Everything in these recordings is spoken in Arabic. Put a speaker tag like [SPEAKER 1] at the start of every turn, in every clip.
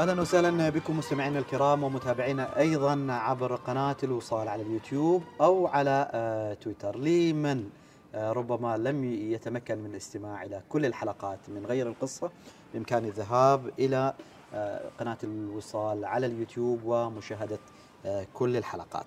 [SPEAKER 1] أهلا وسهلا بكم مستمعينا الكرام ومتابعينا أيضا عبر قناة الوصال على اليوتيوب أو على آه، تويتر لمن آه، ربما لم يتمكن من الاستماع إلى كل الحلقات من غير القصة بإمكان الذهاب إلى آه، قناة الوصال على اليوتيوب ومشاهدة كل الحلقات.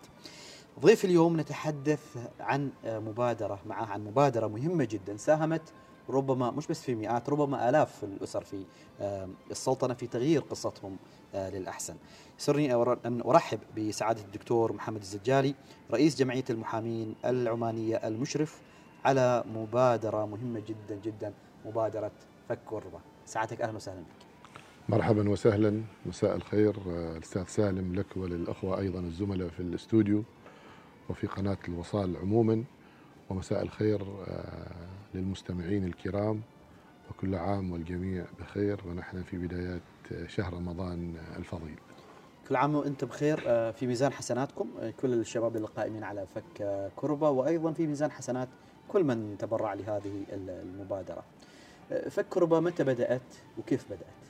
[SPEAKER 1] ضيف اليوم نتحدث عن مبادرة معه عن مبادرة مهمة جدا ساهمت ربما مش بس في مئات ربما آلاف الأسر في آه، السلطنة في تغيير قصتهم آه، للأحسن. سرني أن أرحب بسعادة الدكتور محمد الزجالي رئيس جمعية المحامين العمانية المشرف على مبادرة مهمة جدا جدا مبادرة فك كربة سعادتك أهلا وسهلا بك.
[SPEAKER 2] مرحبا وسهلا. مساء الخير آه، الأستاذ سالم لك وللأخوة أيضا الزملاء في الاستوديو وفي قناة الوصال عموما. ومساء الخير للمستمعين الكرام وكل عام والجميع بخير ونحن في بدايات شهر رمضان الفضيل.
[SPEAKER 1] كل عام وأنت بخير. آه، في ميزان حسناتكم. آه، كل الشباب القائمين على فك آه، كربة. وأيضا في ميزان حسنات كل من تبرع لهذه ال- المبادرة. فك كربة متى بدأت وكيف بدأت؟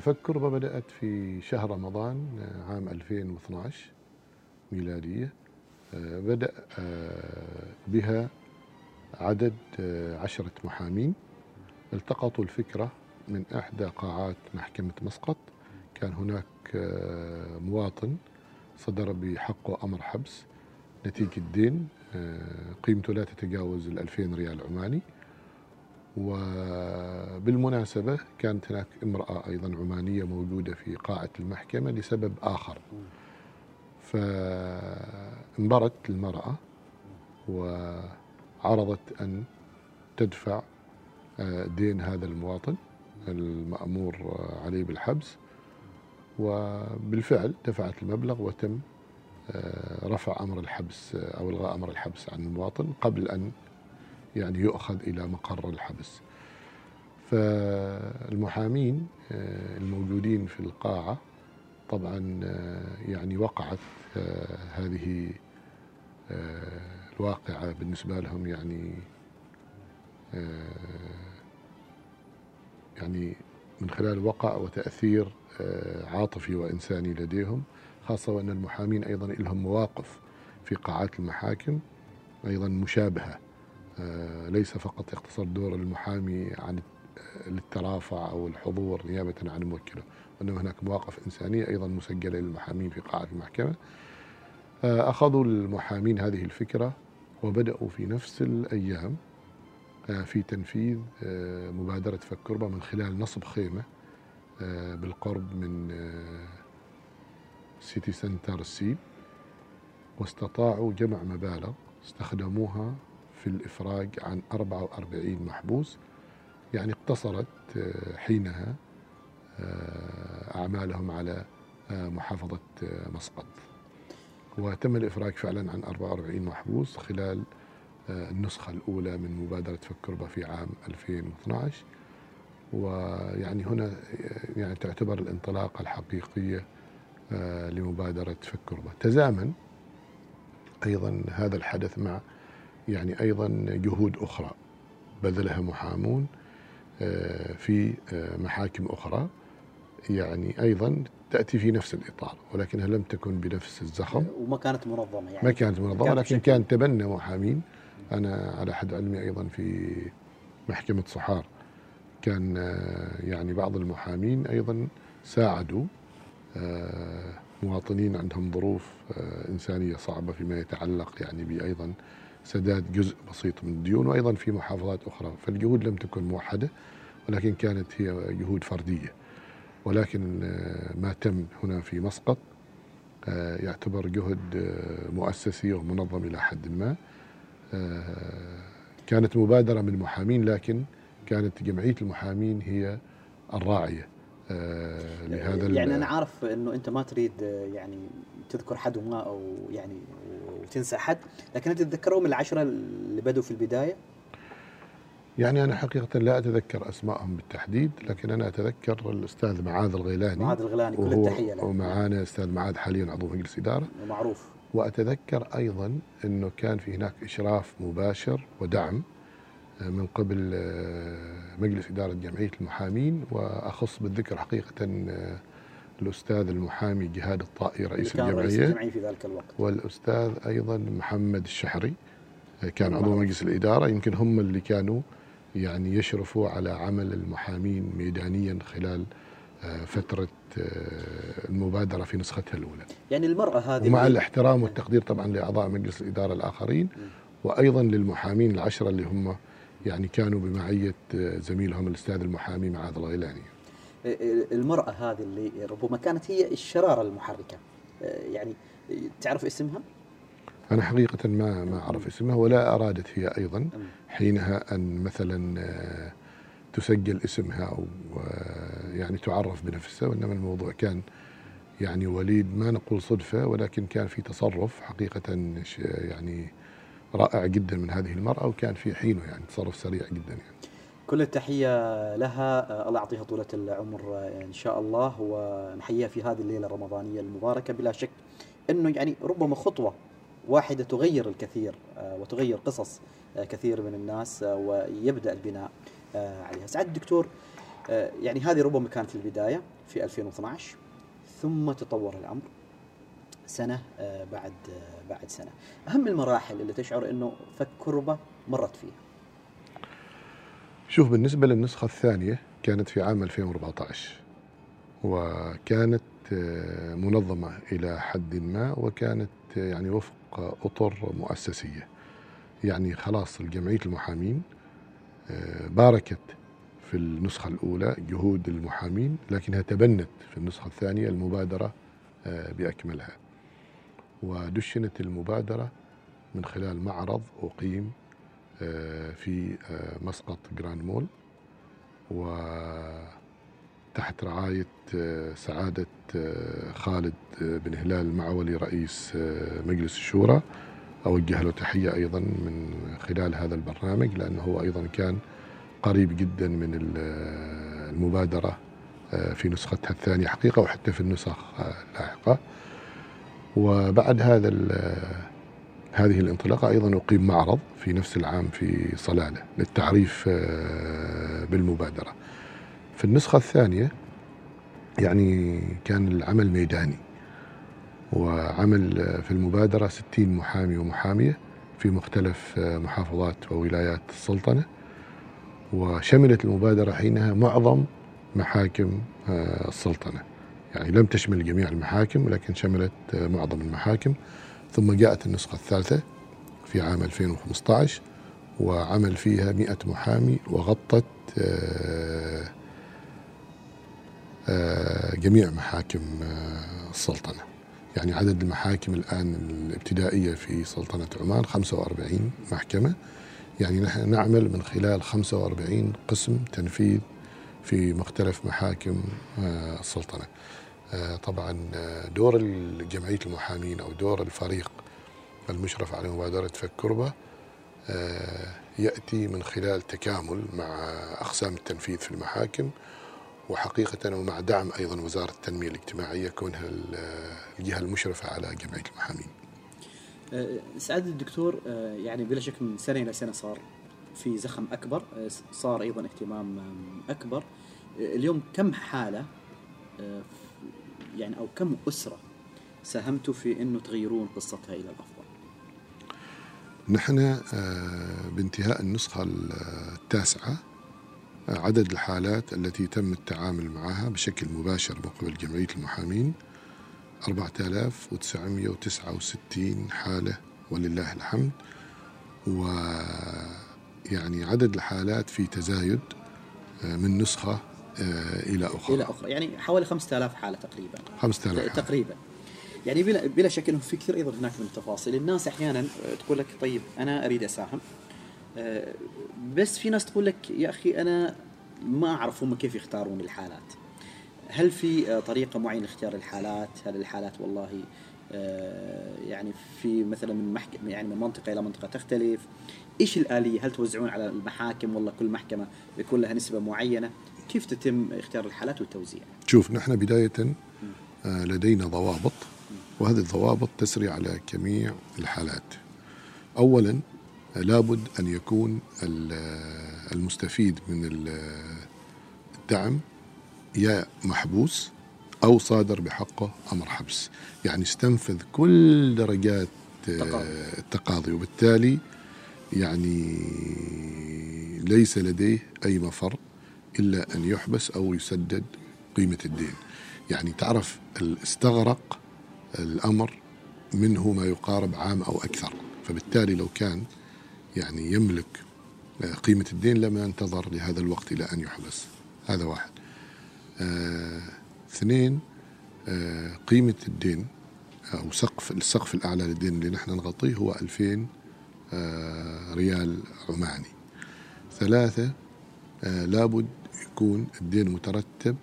[SPEAKER 2] فك كربة بدأت في شهر رمضان عام 2012 ميلادية. آه، بدأ آه، بها عدد آه، عشرة محامين التقطوا الفكرة من إحدى قاعات محكمة مسقط. كان هناك آه، مواطن صدر بحقه أمر حبس. نتيجة دين آه، قيمته لا تتجاوز الألفين ريال عماني. وبالمناسبة كانت هناك امرأة أيضا عمانية موجودة في قاعة المحكمة لسبب آخر. فانبرت المرأة وعرضت أن تدفع آه، دين هذا المواطن المأمور آه، عليه بالحبس وبالفعل دفعت المبلغ وتم آه، رفع أمر الحبس أو إلغاء أمر الحبس عن المواطن قبل أن يعني يؤخذ إلى مقر الحبس. فالمحامين الموجودين في القاعة طبعا يعني وقعت هذه الواقعة بالنسبة لهم يعني آه، يعني من خلال وقع وتأثير آه، عاطفي وإنساني لديهم خاصة وأن المحامين أيضا لهم مواقف في قاعات المحاكم أيضا مشابهة آه، ليس فقط يقتصر دور المحامي عن الترافع أو الحضور نيابة عن موكله وإنما هناك مواقف إنسانية أيضا مسجلة للمحامين في قاعة المحكمة. أخذوا المحامين هذه الفكرة وبدأوا في نفس الأيام آه، في تنفيذ آه، مبادرة فك كربة من خلال نصب خيمة آه، بالقرب من سيتي سنتر السيب واستطاعوا جمع مبالغ استخدموها في الإفراج عن 44 محبوس. يعني اقتصرت حينها أعمالهم على محافظة مسقط. وتم الإفراج فعلا عن 44 محبوس خلال آه، النسخة الأولى من مبادرة فك كربة في عام 2012 ويعني هنا آه، يعني تعتبر الانطلاقة الحقيقية آه، لمبادرة فك كربة. تزامن أيضا هذا الحدث مع يعني أيضا جهود أخرى. بذلها محامون في محاكم أخرى. يعني أيضا تأتي في نفس الإطار ولكنها لم تكن بنفس الزخم.
[SPEAKER 1] وما كانت منظمة يعني.
[SPEAKER 2] ما كانت منظمة
[SPEAKER 1] كانت
[SPEAKER 2] لكن كان تبنى محامين. أنا على حد علمي أيضا في محكمة صحار كان آه، يعني بعض المحامين أيضا ساعدوا آه، مواطنين عندهم ظروف آه، إنسانية صعبة فيما يتعلق يعني بأيضا سداد جزء بسيط من الديون وأيضا في محافظات أخرى. فالجهود لم تكن موحدة ولكن كانت هي جهود فردية. ولكن آه، ما تم هنا في مسقط. آه، يعتبر جهد آه، مؤسسي ومنظم إلى حد ما. كانت مبادرة من محامين لكن كانت جمعية المحامين هي الراعية لهذا
[SPEAKER 1] يعني أنا عارف إنه أنت ما تريد يعني تذكر حد وما أو يعني وتنسى حد لكن أنت تتذكرهم العشرة اللي بدوا في البداية؟
[SPEAKER 2] يعني أنا حقيقة لا أتذكر أسمائهم بالتحديد لكن أنا أتذكر الأستاذ معاذ الغيلاني
[SPEAKER 1] معاذ الغلاني كل
[SPEAKER 2] وهو
[SPEAKER 1] التحية له.
[SPEAKER 2] ومعانا أستاذ معاذ حاليا عضو مجلس إدارة.
[SPEAKER 1] معروف.
[SPEAKER 2] وأتذكر أيضا أنه كان في هناك إشراف مباشر ودعم من قبل آه، مجلس إدارة جمعية المحامين. وأخص بالذكر حقيقة آه، الأستاذ المحامي جهاد الطائي رئيس
[SPEAKER 1] كان رئيس
[SPEAKER 2] الجمعية.
[SPEAKER 1] في ذلك الوقت.
[SPEAKER 2] والأستاذ أيضا محمد الشحري آه، كان عضو. مجلس الإدارة. يمكن هم اللي كانوا يعني يشرفوا على عمل المحامين ميدانيا خلال آه، فترة آه، المبادرة في نسختها الأولى.
[SPEAKER 1] يعني المرأة هذه
[SPEAKER 2] ومع الاحترام والتقدير طبعا لأعضاء مجلس الإدارة الآخرين وأيضا للمحامين العشرة اللي هم يعني كانوا بمعية آه، زميلهم الأستاذ المحامي معاذ الغيلاني
[SPEAKER 1] المرأة هذه اللي ربما كانت هي الشرارة المحركة. يعني تعرف اسمها؟
[SPEAKER 2] أنا حقيقة ما ما أعرف اسمها ولا أرادت هي أيضا حينها أن مثلا آه، تسجل اسمها أو آه، يعني تعرف بنفسها وإنما الموضوع كان يعني وليد ما نقول صدفة ولكن كان في تصرف حقيقة يعني رائع جدا من هذه المرأة وكان في حينه يعني تصرف سريع جدا يعني.
[SPEAKER 1] كل التحية لها. آه، الله يعطيها طولة العمر إن شاء الله. ونحييها في هذه الليلة الرمضانية المباركة بلا شك. أنه يعني ربما خطوة واحدة تغير الكثير آه، وتغير قصص آه، كثير من الناس آه، ويبدأ البناء عليها. سعادة الدكتور يعني هذه ربما كانت البداية في 2012 ثم تطور الأمر سنة بعد بعد سنة. أهم المراحل اللي تشعر أنه فك كربة مرت فيها.
[SPEAKER 2] شوف بالنسبة للنسخة الثانية كانت في عام 2014 وكانت منظمة إلى حد ما وكانت يعني وفق أطر مؤسسية. يعني خلاص الجمعية المحامين آه، باركت في النسخة الأولى جهود المحامين لكنها تبنت في النسخة الثانية المبادرة آه، بأكملها. ودشنت المبادرة من خلال معرض أقيم آه، في مسقط جراند مول. وتحت رعاية آه، سعادة آه، خالد آه، بن هلال المعولي رئيس مجلس الشورى. أوجه له تحية أيضا من خلال هذا البرنامج لأنه هو أيضا كان قريب جدا من ال- المبادرة في نسختها الثانية حقيقة وحتى في النسخ اللاحقة وبعد هذا هذه الانطلاقة أيضا أقيم معرض في نفس العام في صلالة للتعريف بالمبادرة. في النسخة الثانية يعني كان العمل ميداني وعمل في المبادرة 60 محامي ومحامية في مختلف محافظات وولايات السلطنة وشملت المبادرة حينها معظم محاكم آه، السلطنة. يعني لم تشمل جميع المحاكم ولكن شملت آه، معظم المحاكم. ثم جاءت النسخة الثالثة في عام 2015 وعمل فيها 100 محامي وغطت آه، جميع محاكم آه، السلطنة. يعني عدد المحاكم الآن الابتدائية في سلطنة عمان 45 محكمة. يعني نحن نعمل من خلال 45 قسم تنفيذ في مختلف محاكم آه، السلطنة. آه، طبعا آه، دور جمعية المحامين أو دور الفريق المشرف على مبادرة فك كربة آه، يأتي من خلال تكامل مع أقسام التنفيذ في المحاكم. وحقيقة ومع دعم أيضا وزارة التنمية الاجتماعية كونها ال- الجهة المشرفة على جمعية المحامين.
[SPEAKER 1] آه، سعادة الدكتور آه، يعني بلا شك من سنة إلى سنة صار في زخم أكبر آه، صار أيضا اهتمام أكبر. اليوم كم حالة يعني أو كم أسرة ساهمتوا في أنه تغيرون قصتها إلى الأفضل؟
[SPEAKER 2] نحن بانتهاء النسخة التاسعة عدد الحالات التي تم التعامل معها بشكل مباشر من قبل جمعية المحامين. 4969 حالة ولله الحمد. ويعني عدد الحالات في تزايد آه، من نسخة آه، إلى أخرى.
[SPEAKER 1] إلى أخرى. يعني حوالي 5000 حالة تقريبا.
[SPEAKER 2] 5000 حالة.
[SPEAKER 1] تقريبا. يعني بلا بلا شك إنه في كثير أيضا هناك من التفاصيل، الناس أحيانا آه، تقول لك طيب أنا أريد أساهم. بس في ناس تقول لك يا أخي أنا ما أعرف هم كيف يختارون الحالات. هل في آه، طريقة معينة لاختيار الحالات؟ هل الحالات والله آه، يعني في مثلا من محكمه يعني من منطقة إلى منطقة تختلف؟ إيش الآلية؟ هل توزعون على المحاكم ولا كل محكمة يكون لها نسبة معينة؟ كيف تتم اختيار الحالات والتوزيع؟
[SPEAKER 2] شوف نحن بداية آه، لدينا ضوابط وهذه الضوابط تسري على جميع الحالات أولا لابد أن يكون المستفيد من الدعم يا محبوس أو صادر بحقه أمر حبس. يعني استنفذ كل درجات التقاضي. وبالتالي يعني ليس لديه أي مفر إلا أن يحبس أو يسدد قيمة الدين. يعني تعرف استغرق الأمر منه ما يقارب عام أو أكثر. فبالتالي لو كان يعني يملك قيمة الدين لما انتظر لهذا الوقت إلى أن يحبس هذا واحد. آه اثنين آه قيمة الدين أو سقف السقف الأعلى للدين اللي نحن نغطيه هو 2000 آه ريال عماني. ثلاثة آه لابد يكون الدين مترتب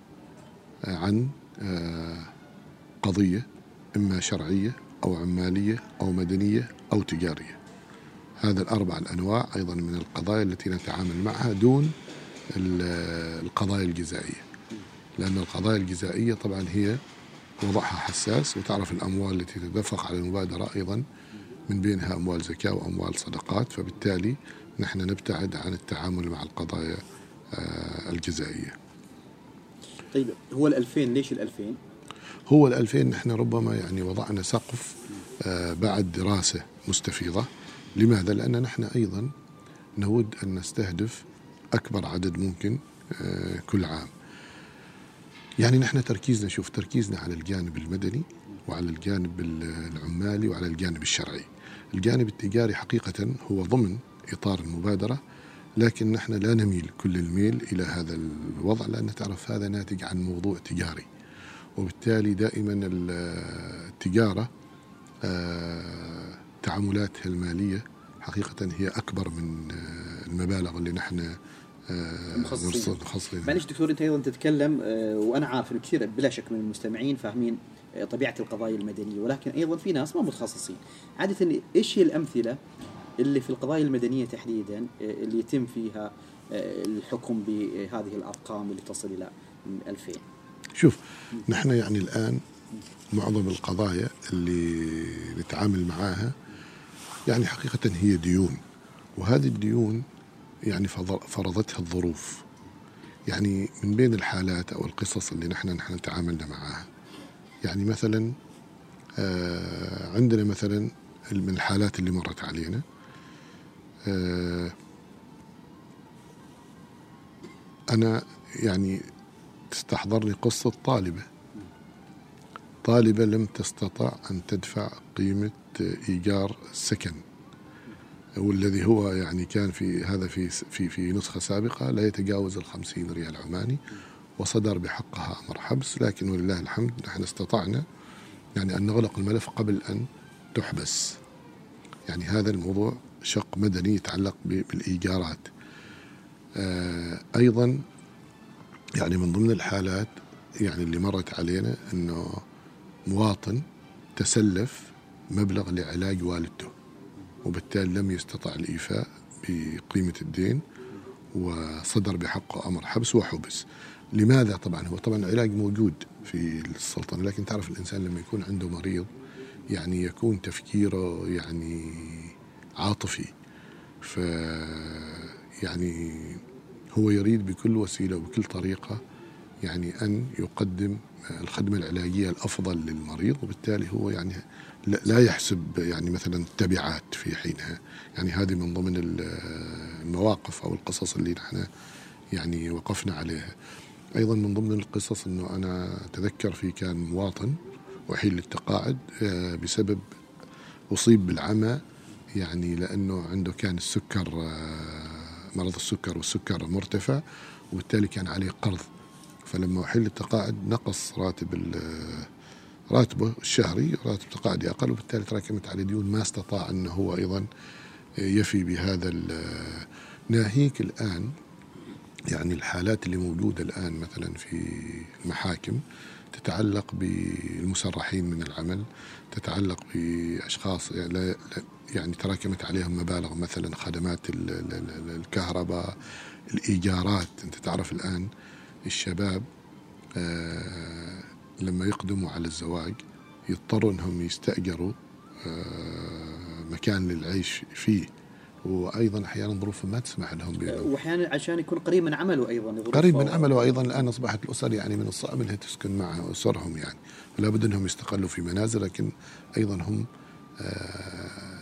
[SPEAKER 2] آه عن آه قضية إما شرعية أو عمالية أو مدنية أو تجارية. هذا الأربع الأنواع أيضا من القضايا التي نتعامل معها دون القضايا الجزائية. لأن القضايا الجزائية طبعا هي وضعها حساس وتعرف الأموال التي تدفق على المبادرة أيضا من بينها أموال زكاة وأموال صدقات. فبالتالي نحن نبتعد عن التعامل مع القضايا الجزائية.
[SPEAKER 1] طيب هو الألفين ليش الألفين؟
[SPEAKER 2] هو الألفين نحن ربما يعني وضعنا سقف بعد دراسة مستفيضة. لماذا؟ لأن نحن أيضا نود أن نستهدف أكبر عدد ممكن كل عام. يعني نحن تركيزنا شوف تركيزنا على الجانب المدني وعلى الجانب العمالي وعلى الجانب الشرعي. الجانب التجاري حقيقة هو ضمن إطار المبادرة لكن نحن لا نميل كل الميل إلى هذا الوضع لأن تعرف هذا ناتج عن موضوع تجاري. وبالتالي دائما التجارة تعاملاتها المالية حقيقة هي أكبر من المبالغ اللي نحن
[SPEAKER 1] مخصصين. معلش دكتور أنت أيضا تتكلم وأنا عارف إنه كثير بلا شك من المستمعين فاهمين طبيعة القضايا المدنية ولكن أيضا في ناس ما متخصصين. عادة إيش هي الأمثلة اللي في القضايا المدنية تحديدا اللي يتم فيها الحكم بهذه الأرقام اللي تصل إلى 2000
[SPEAKER 2] شوف نحن يعني الآن معظم القضايا اللي نتعامل معاها يعني حقيقة هي ديون وهذه الديون يعني فرضتها الظروف. يعني من بين الحالات أو القصص اللي نحن نحن تعاملنا معها. يعني مثلا آه عندنا مثلا من الحالات اللي مرت علينا آه أنا يعني تستحضرني قصة طالبة. طالبة لم تستطع أن تدفع قيمة إيجار السكن والذي هو يعني كان في هذا في في في نسخة سابقة لا يتجاوز ال 50 ريال عماني وصدر بحقها أمر حبس لكن ولله الحمد نحن استطعنا يعني أن نغلق الملف قبل أن تحبس. يعني هذا الموضوع شق مدني يتعلق بالإيجارات. آه أيضا يعني من ضمن الحالات يعني اللي مرت علينا إنه مواطن تسلف مبلغ لعلاج والدته وبالتالي لم يستطع الإيفاء بقيمة الدين وصدر بحقه أمر حبس وحبس. لماذا؟ طبعا هو طبعا العلاج موجود في السلطنة لكن تعرف الإنسان لما يكون عنده مريض يعني يكون تفكيره يعني عاطفي ف يعني هو يريد بكل وسيلة وبكل طريقة يعني أن يقدم الخدمة العلاجية الأفضل للمريض وبالتالي هو يعني لا يحسب يعني مثلا التبعات في حينها. يعني هذه من ضمن المواقف أو القصص اللي نحن يعني وقفنا عليها. أيضا من ضمن القصص إنه أنا أتذكر في كان مواطن وحيل للتقاعد بسبب أصيب بالعمى يعني لأنه عنده كان السكر مرض السكر والسكر مرتفع وبالتالي كان عليه قرض. فلما وحيل للتقاعد نقص راتب راتبه الشهري راتب تقاعدي أقل وبالتالي تراكمت عليه ديون ما استطاع أنه هو أيضا يفي بهذا ناهيك الآن يعني الحالات اللي موجودة الآن مثلا في المحاكم تتعلق بالمسرحين من العمل تتعلق بأشخاص يعني تراكمت عليهم مبالغ مثلا خدمات الكهرباء الإيجارات أنت تعرف الآن الشباب آه لما يقدموا على الزواج يضطروا إنهم يستأجروا مكان للعيش فيه. وأيضا أحيانا ظروفهم ما تسمح لهم بأنهم
[SPEAKER 1] واحيانا عشان يكون قريب من عمله أيضا
[SPEAKER 2] قريب من. عمله أيضا الآن أصبحت الأسر يعني من الصعب إنها تسكن مع أسرهم يعني. فلا بد إنهم يستقلوا في منازل لكن أيضا هم آه،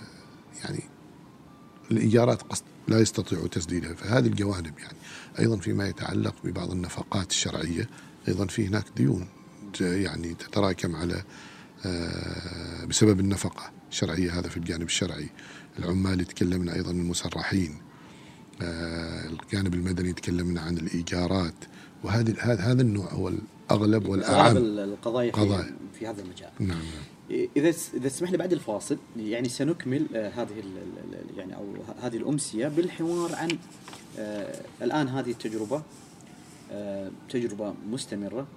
[SPEAKER 2] يعني الإيجارات قصد لا يستطيعوا تسديدها. فهذه الجوانب يعني. أيضا فيما يتعلق ببعض النفقات الشرعية أيضا في هناك ديون يعني تتراكم على آه، بسبب النفقة الشرعية هذا في الجانب الشرعي. العمال يتكلمنا أيضا المسرحين آه، الجانب المدني تكلمنا عن الإيجارات. وهذه هذا النوع هو الأغلب
[SPEAKER 1] أغلب
[SPEAKER 2] والاعم
[SPEAKER 1] القضايا في. في هذا المجال.
[SPEAKER 2] نعم نعم.
[SPEAKER 1] إذا إذا تسمح لي بعد الفاصل يعني سنكمل آه، هذه يعني أو هذه الأمسية بالحوار عن آه، الآن هذه التجربة آه، تجربة مستمرة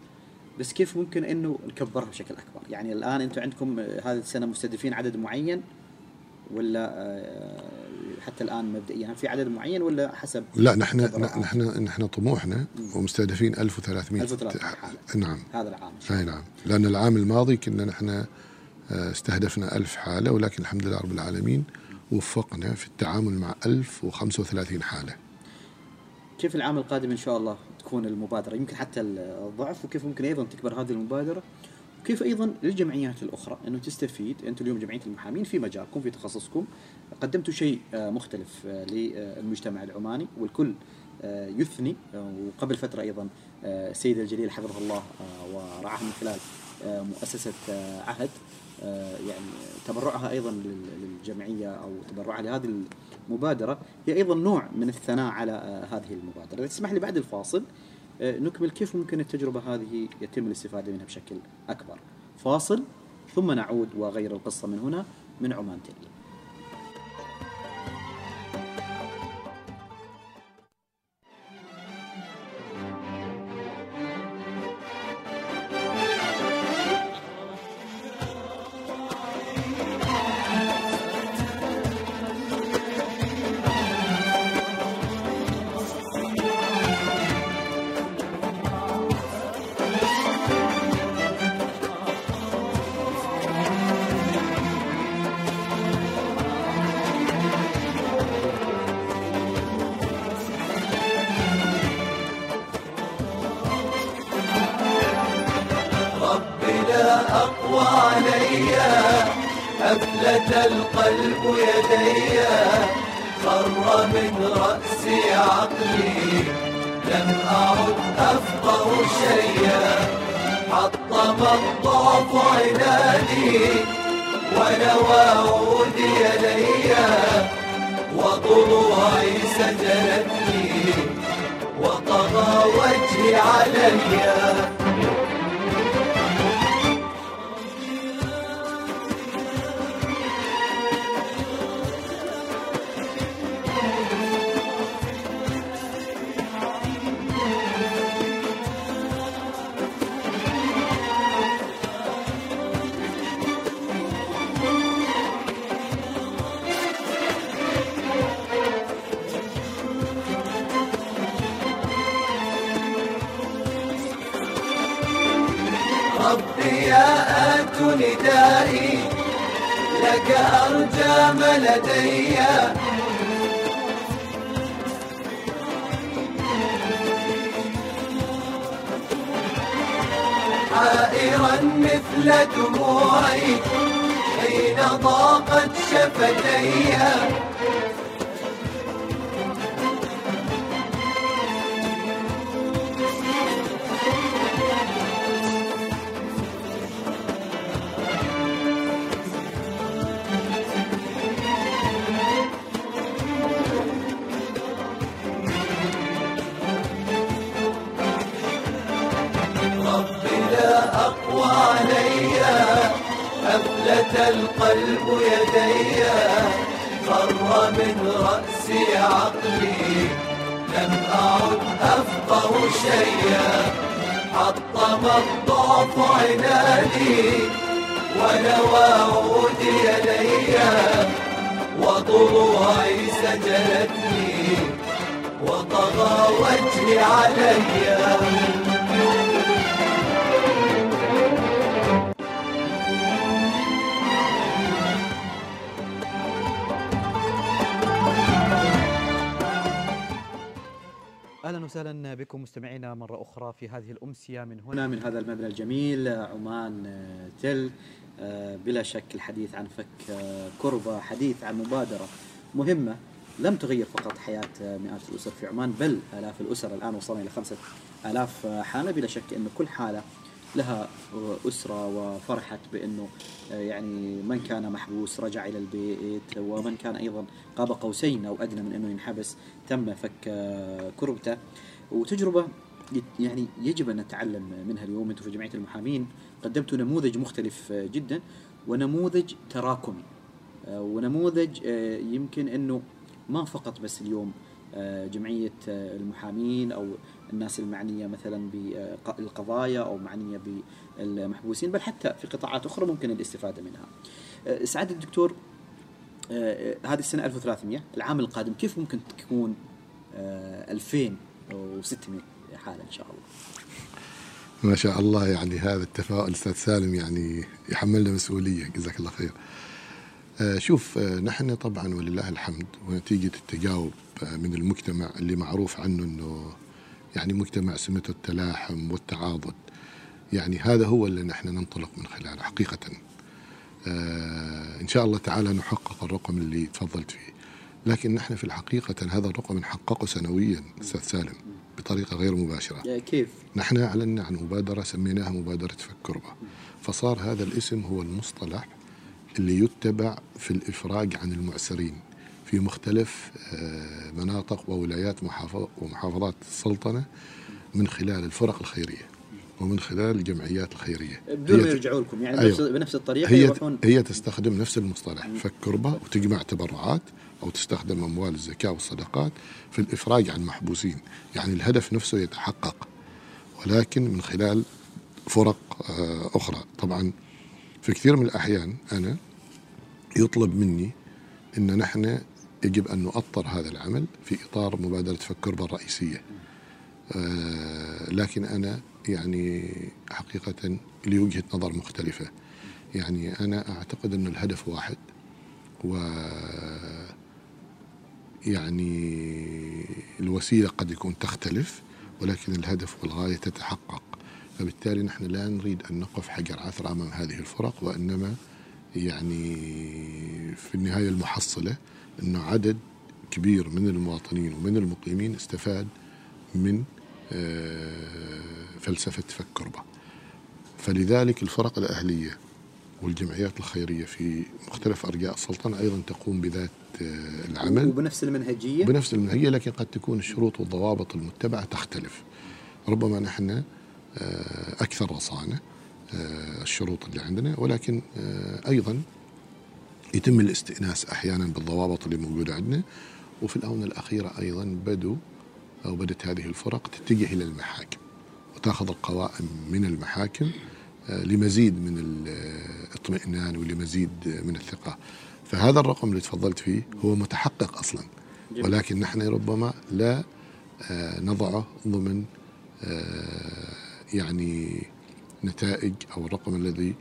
[SPEAKER 1] بس كيف ممكن إنه نكبرها بشكل أكبر؟ يعني الآن أنتم عندكم هذه السنة مستهدفين عدد معين ولا حتى الآن مبدئيا في عدد معين ولا حسب
[SPEAKER 2] لا نحن؟ نحن نحن طموحنا ومستهدفين 1300
[SPEAKER 1] 1300 حالة.
[SPEAKER 2] نعم
[SPEAKER 1] هذا العام
[SPEAKER 2] أي نعم لأن العام الماضي كنا نحن استهدفنا ألف حالة ولكن الحمد لله رب العالمين وفقنا في التعامل مع 1035 حالة.
[SPEAKER 1] كيف العام القادم إن شاء الله تكون المبادرة؟ يمكن حتى الضعف وكيف ممكن أيضا تكبر هذه المبادرة؟ وكيف أيضا للجمعيات الأخرى؟ انه تستفيد أنتم اليوم جمعية المحامين في مجالكم في تخصصكم. قدمتوا شيء آه، مختلف آه، للمجتمع العماني والكل آه، يثني. آه، وقبل فترة أيضا آه، السيد الجليل حفظه الله آه، ورعاه من خلال آه، مؤسسة آه، عهد. آه، يعني تبرعها أيضا لل- للجمعية أو تبرعها لهذه المبادرة هي أيضا نوع من الثناء على آه، هذه المبادرة، إذا تسمح لي بعد الفاصل آه، نكمل كيف ممكن التجربة هذه يتم الاستفادة منها بشكل أكبر. فاصل ثم نعود وغير القصة من هنا من عمان تيلي.
[SPEAKER 3] ندائي لك أرجى ما لدي. حائرا مثل دموعي حين ضاقت شفتي. القلب يدي خر من رأسي عقلي. لم أعد أفقه شيئا. حطم الضعف عنادي ونوى عودي لي وضلوعي سجنتني وطغى وجهي علي.
[SPEAKER 1] أهلا وسهلا بكم مستمعينا مرة أخرى في هذه الأمسية من هنا. من هذا المبنى الجميل عمان آه، تل. آه، بلا شك الحديث عن فك آه، كربة حديث عن مبادرة مهمة لم تغير فقط حياة مئات الأسر في عمان بل آلاف الأسر الآن وصلنا إلى خمسة آلاف حالة. بلا شك إن كل حالة لها أسرة وفرحت بأنه يعني من كان محبوس رجع إلى البيت ومن كان أيضا قاب قوسين أو أدنى من أنه ينحبس تم فك كربته. وتجربة يعني يجب أن نتعلم منها اليوم أنتم في جمعية المحامين. قدمتوا نموذج مختلف جدا ونموذج تراكمي ونموذج يمكن أنه ما فقط بس اليوم جمعية المحامين أو الناس المعنية مثلا بالقضايا أو معنية بالمحبوسين بل حتى في قطاعات أخرى ممكن الاستفادة منها. أه، سعاده الدكتور أه، هذه السنة 1300 العام القادم كيف ممكن تكون 2600 أه، حالة إن شاء الله؟
[SPEAKER 2] ما شاء الله يعني هذا التفاؤل أستاذ سالم يعني يحملنا مسؤولية جزاك الله خير. شوف نحن طبعا ولله الحمد ونتيجة التجاوب من المجتمع اللي معروف عنه إنه يعني مجتمع سمته التلاحم والتعاضد. يعني هذا هو اللي نحن ننطلق من خلاله حقيقة. آه إن شاء الله تعالى نحقق الرقم اللي تفضلت فيه. لكن نحن في الحقيقة هذا الرقم نحققه سنويا أستاذ سالم بطريقة غير مباشرة.
[SPEAKER 1] كيف؟
[SPEAKER 2] نحن أعلنا عن مبادرة سميناها مبادرة فكربة. فصار هذا الاسم هو المصطلح اللي يتبع في الإفراج عن المعسرين. في مختلف آه، مناطق وولايات ومحافظات السلطنة من خلال الفرق الخيرية ومن خلال الجمعيات الخيرية.
[SPEAKER 1] بدون ما يرجعوا لكم يعني أيوة. بنفس الطريقة
[SPEAKER 2] هي, يروحون هي تستخدم نفس المصطلح فك كربة وتجمع تبرعات أو تستخدم أموال الزكاة والصدقات في الإفراج عن محبوسين. يعني الهدف نفسه يتحقق ولكن من خلال فرق آه، أخرى. طبعا في كثير من الأحيان أنا يطلب مني أن نحن يجب أن نؤطر هذا العمل في إطار مبادرة فكربة الرئيسية. آه لكن أنا يعني حقيقة لي وجهة نظر مختلفة. يعني أنا أعتقد أن الهدف واحد و يعني الوسيلة قد يكون تختلف ولكن الهدف والغاية تتحقق. فبالتالي نحن لا نريد أن نقف حجر عثرة أمام هذه الفرق وإنما يعني في النهاية المحصلة أنه عدد كبير من المواطنين ومن المقيمين استفاد من آه، فلسفة فك كربة فلذلك الفرق الأهلية والجمعيات الخيرية في مختلف أرجاء السلطنة أيضا تقوم بذات آه، العمل.
[SPEAKER 1] وبنفس المنهجية؟
[SPEAKER 2] بنفس المنهجية لكن قد تكون الشروط والضوابط المتبعة تختلف. ربما نحن آه، أكثر رصانة الشروط اللي عندنا ولكن أيضا يتم الاستئناس أحيانا بالضوابط اللي موجودة عندنا وفي الآونة الأخيرة أيضا بدوا أو بدات هذه الفرق تتجه إلى المحاكم وتأخذ القوائم من المحاكم آه، لمزيد من الاطمئنان ولمزيد من الثقة. فهذا الرقم اللي تفضلت فيه هو متحقق أصلا. ولكن نحن ربما لا آه، نضعه ضمن آه، يعني نتائج أو الرقم الذي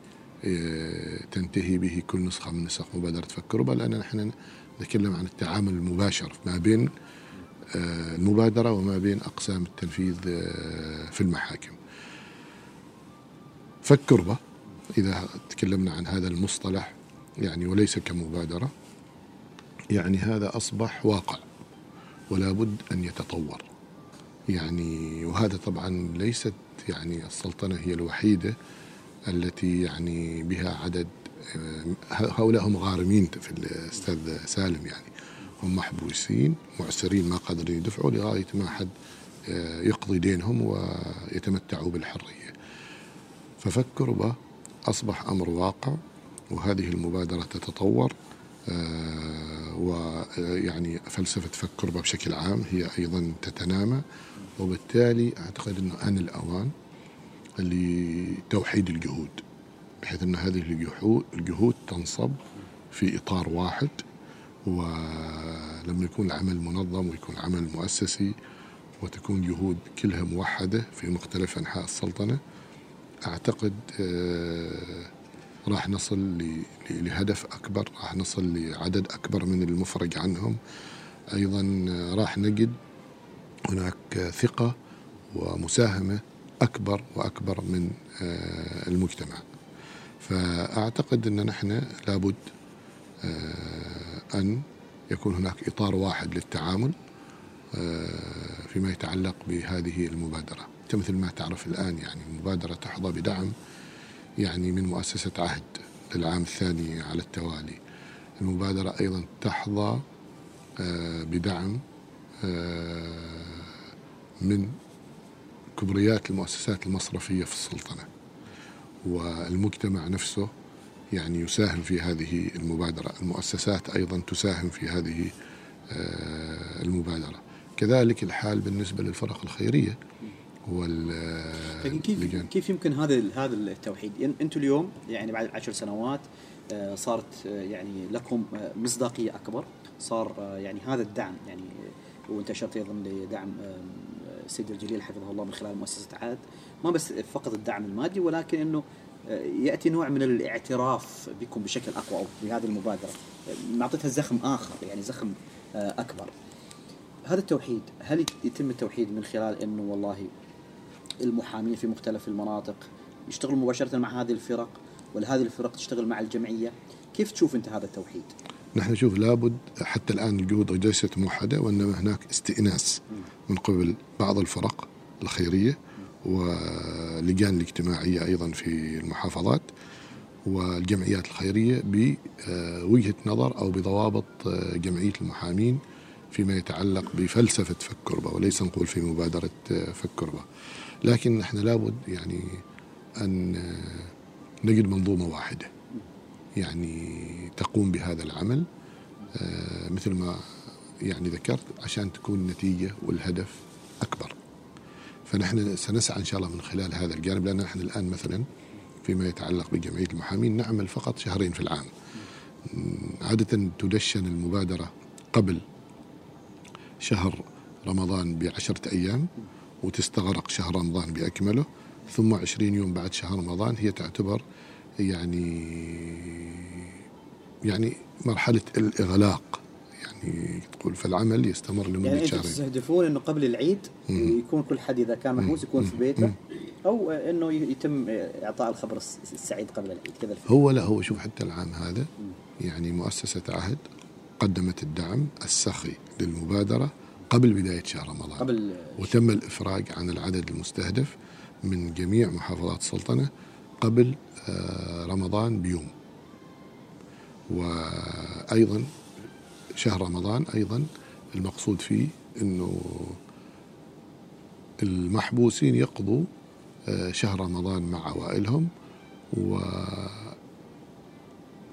[SPEAKER 2] آه، تنتهي به كل نسخة من نسخ مبادرة فكربة لأن نحن نتكلم عن التعامل المباشر ما بين آه، المبادرة وما بين أقسام التنفيذ آه، في المحاكم. فكربة إذا تكلمنا عن هذا المصطلح يعني وليس كمبادرة يعني هذا أصبح واقع ولا بد أن يتطور. يعني وهذا طبعا ليست يعني السلطنة هي الوحيدة التي يعني بها عدد آه، هؤلاء هم غارمين في الأستاذ سالم يعني هم محبوسين معسرين ما قادرين يدفعوا لغاية ما حد آه، يقضي دينهم ويتمتعوا بالحرية. ففكروا أصبح أمر واقع وهذه المبادرة تتطور آه، ويعني فلسفة فكربة بشكل عام هي أيضا تتنامى وبالتالي أعتقد إنه أن الأوان لتوحيد الجهود بحيث أن هذه الجهود, الجهود تنصب في إطار واحد ولما يكون العمل منظم ويكون عمل مؤسسي وتكون جهود كلها موحدة في مختلف أنحاء السلطنة أعتقد آه، راح نصل لهدف أكبر راح نصل لعدد أكبر من المفرج عنهم. أيضا آه، راح نجد هناك ثقة ومساهمة أكبر وأكبر من آه، المجتمع. فأعتقد أن نحن لابد آه، أن يكون هناك إطار واحد للتعامل آه، فيما يتعلق بهذه المبادرة. أنت مثل ما تعرف الآن يعني المبادرة تحظى بدعم يعني من مؤسسة عهد للعام الثاني على التوالي. المبادرة أيضا تحظى بدعم من كبريات المؤسسات المصرفية في السلطنة. والمجتمع نفسه يعني يساهم في هذه المبادرة. المؤسسات أيضا تساهم في هذه آه، المبادرة. كذلك الحال بالنسبة للفرق الخيرية
[SPEAKER 1] لكن كيف كيف يمكن هذا هذا التوحيد؟ أنتم اليوم يعني بعد عشر سنوات آه، صارت آه، يعني لكم آه، مصداقية أكبر، صار آه، يعني هذا الدعم يعني آه، وانتشرت أيضا لدعم آه، السيد الجليل حفظه الله من خلال مؤسسة عاد، ما بس فقط الدعم المادي ولكن إنه آه، يأتي نوع من الاعتراف بكم بشكل أقوى أو بهذه المبادرة، آه، معطيتها زخم آخر يعني زخم آه، أكبر. هذا التوحيد هل يتم التوحيد من خلال إنه والله المحامين في مختلف المناطق يشتغلوا مباشرة مع هذه الفرق ولا هذه الفرق تشتغل مع الجمعية؟ كيف تشوف أنت هذا التوحيد؟
[SPEAKER 2] نحن نشوف لابد حتى الآن الجهود ليست موحدة وإنما هناك استئناس من قبل بعض الفرق الخيرية واللجان الاجتماعية أيضا في المحافظات والجمعيات الخيرية بوجهة نظر أو بضوابط آه، جمعية المحامين فيما يتعلق بفلسفة فك كربة وليس نقول في مبادرة آه، فك كربة. لكن نحن لابد يعني أن آه، نجد منظومة واحدة. يعني تقوم بهذا العمل آه، مثل ما يعني ذكرت عشان تكون النتيجة والهدف أكبر. فنحن سنسعى إن شاء الله من خلال هذا الجانب لأن نحن الآن مثلا فيما يتعلق بجمعية المحامين نعمل فقط شهرين في العام. عادة تدشن المبادرة قبل شهر رمضان بعشرة أيام وتستغرق شهر رمضان بأكمله ثم عشرين يوم بعد شهر رمضان هي تعتبر يعني يعني مرحلة الإغلاق. يعني تقول فالعمل يستمر لمدة
[SPEAKER 1] يعني
[SPEAKER 2] شهرين.
[SPEAKER 1] تستهدفون أنه قبل العيد يكون كل حد إذا كان محبوس يكون في بيته أو أنه يتم إعطاء الخبر الس- السعيد قبل العيد كذا الفكرة.
[SPEAKER 2] هو لا هو شوف حتى العام هذا يعني مؤسسة عهد قدمت الدعم السخي للمبادرة قبل بداية شهر رمضان.
[SPEAKER 1] قبل
[SPEAKER 2] وتم الإفراج عن العدد المستهدف من جميع محافظات السلطنة قبل آه، رمضان بيوم. وأيضا شهر رمضان أيضا المقصود فيه أنه المحبوسين يقضوا آه، شهر رمضان مع عوائلهم ومن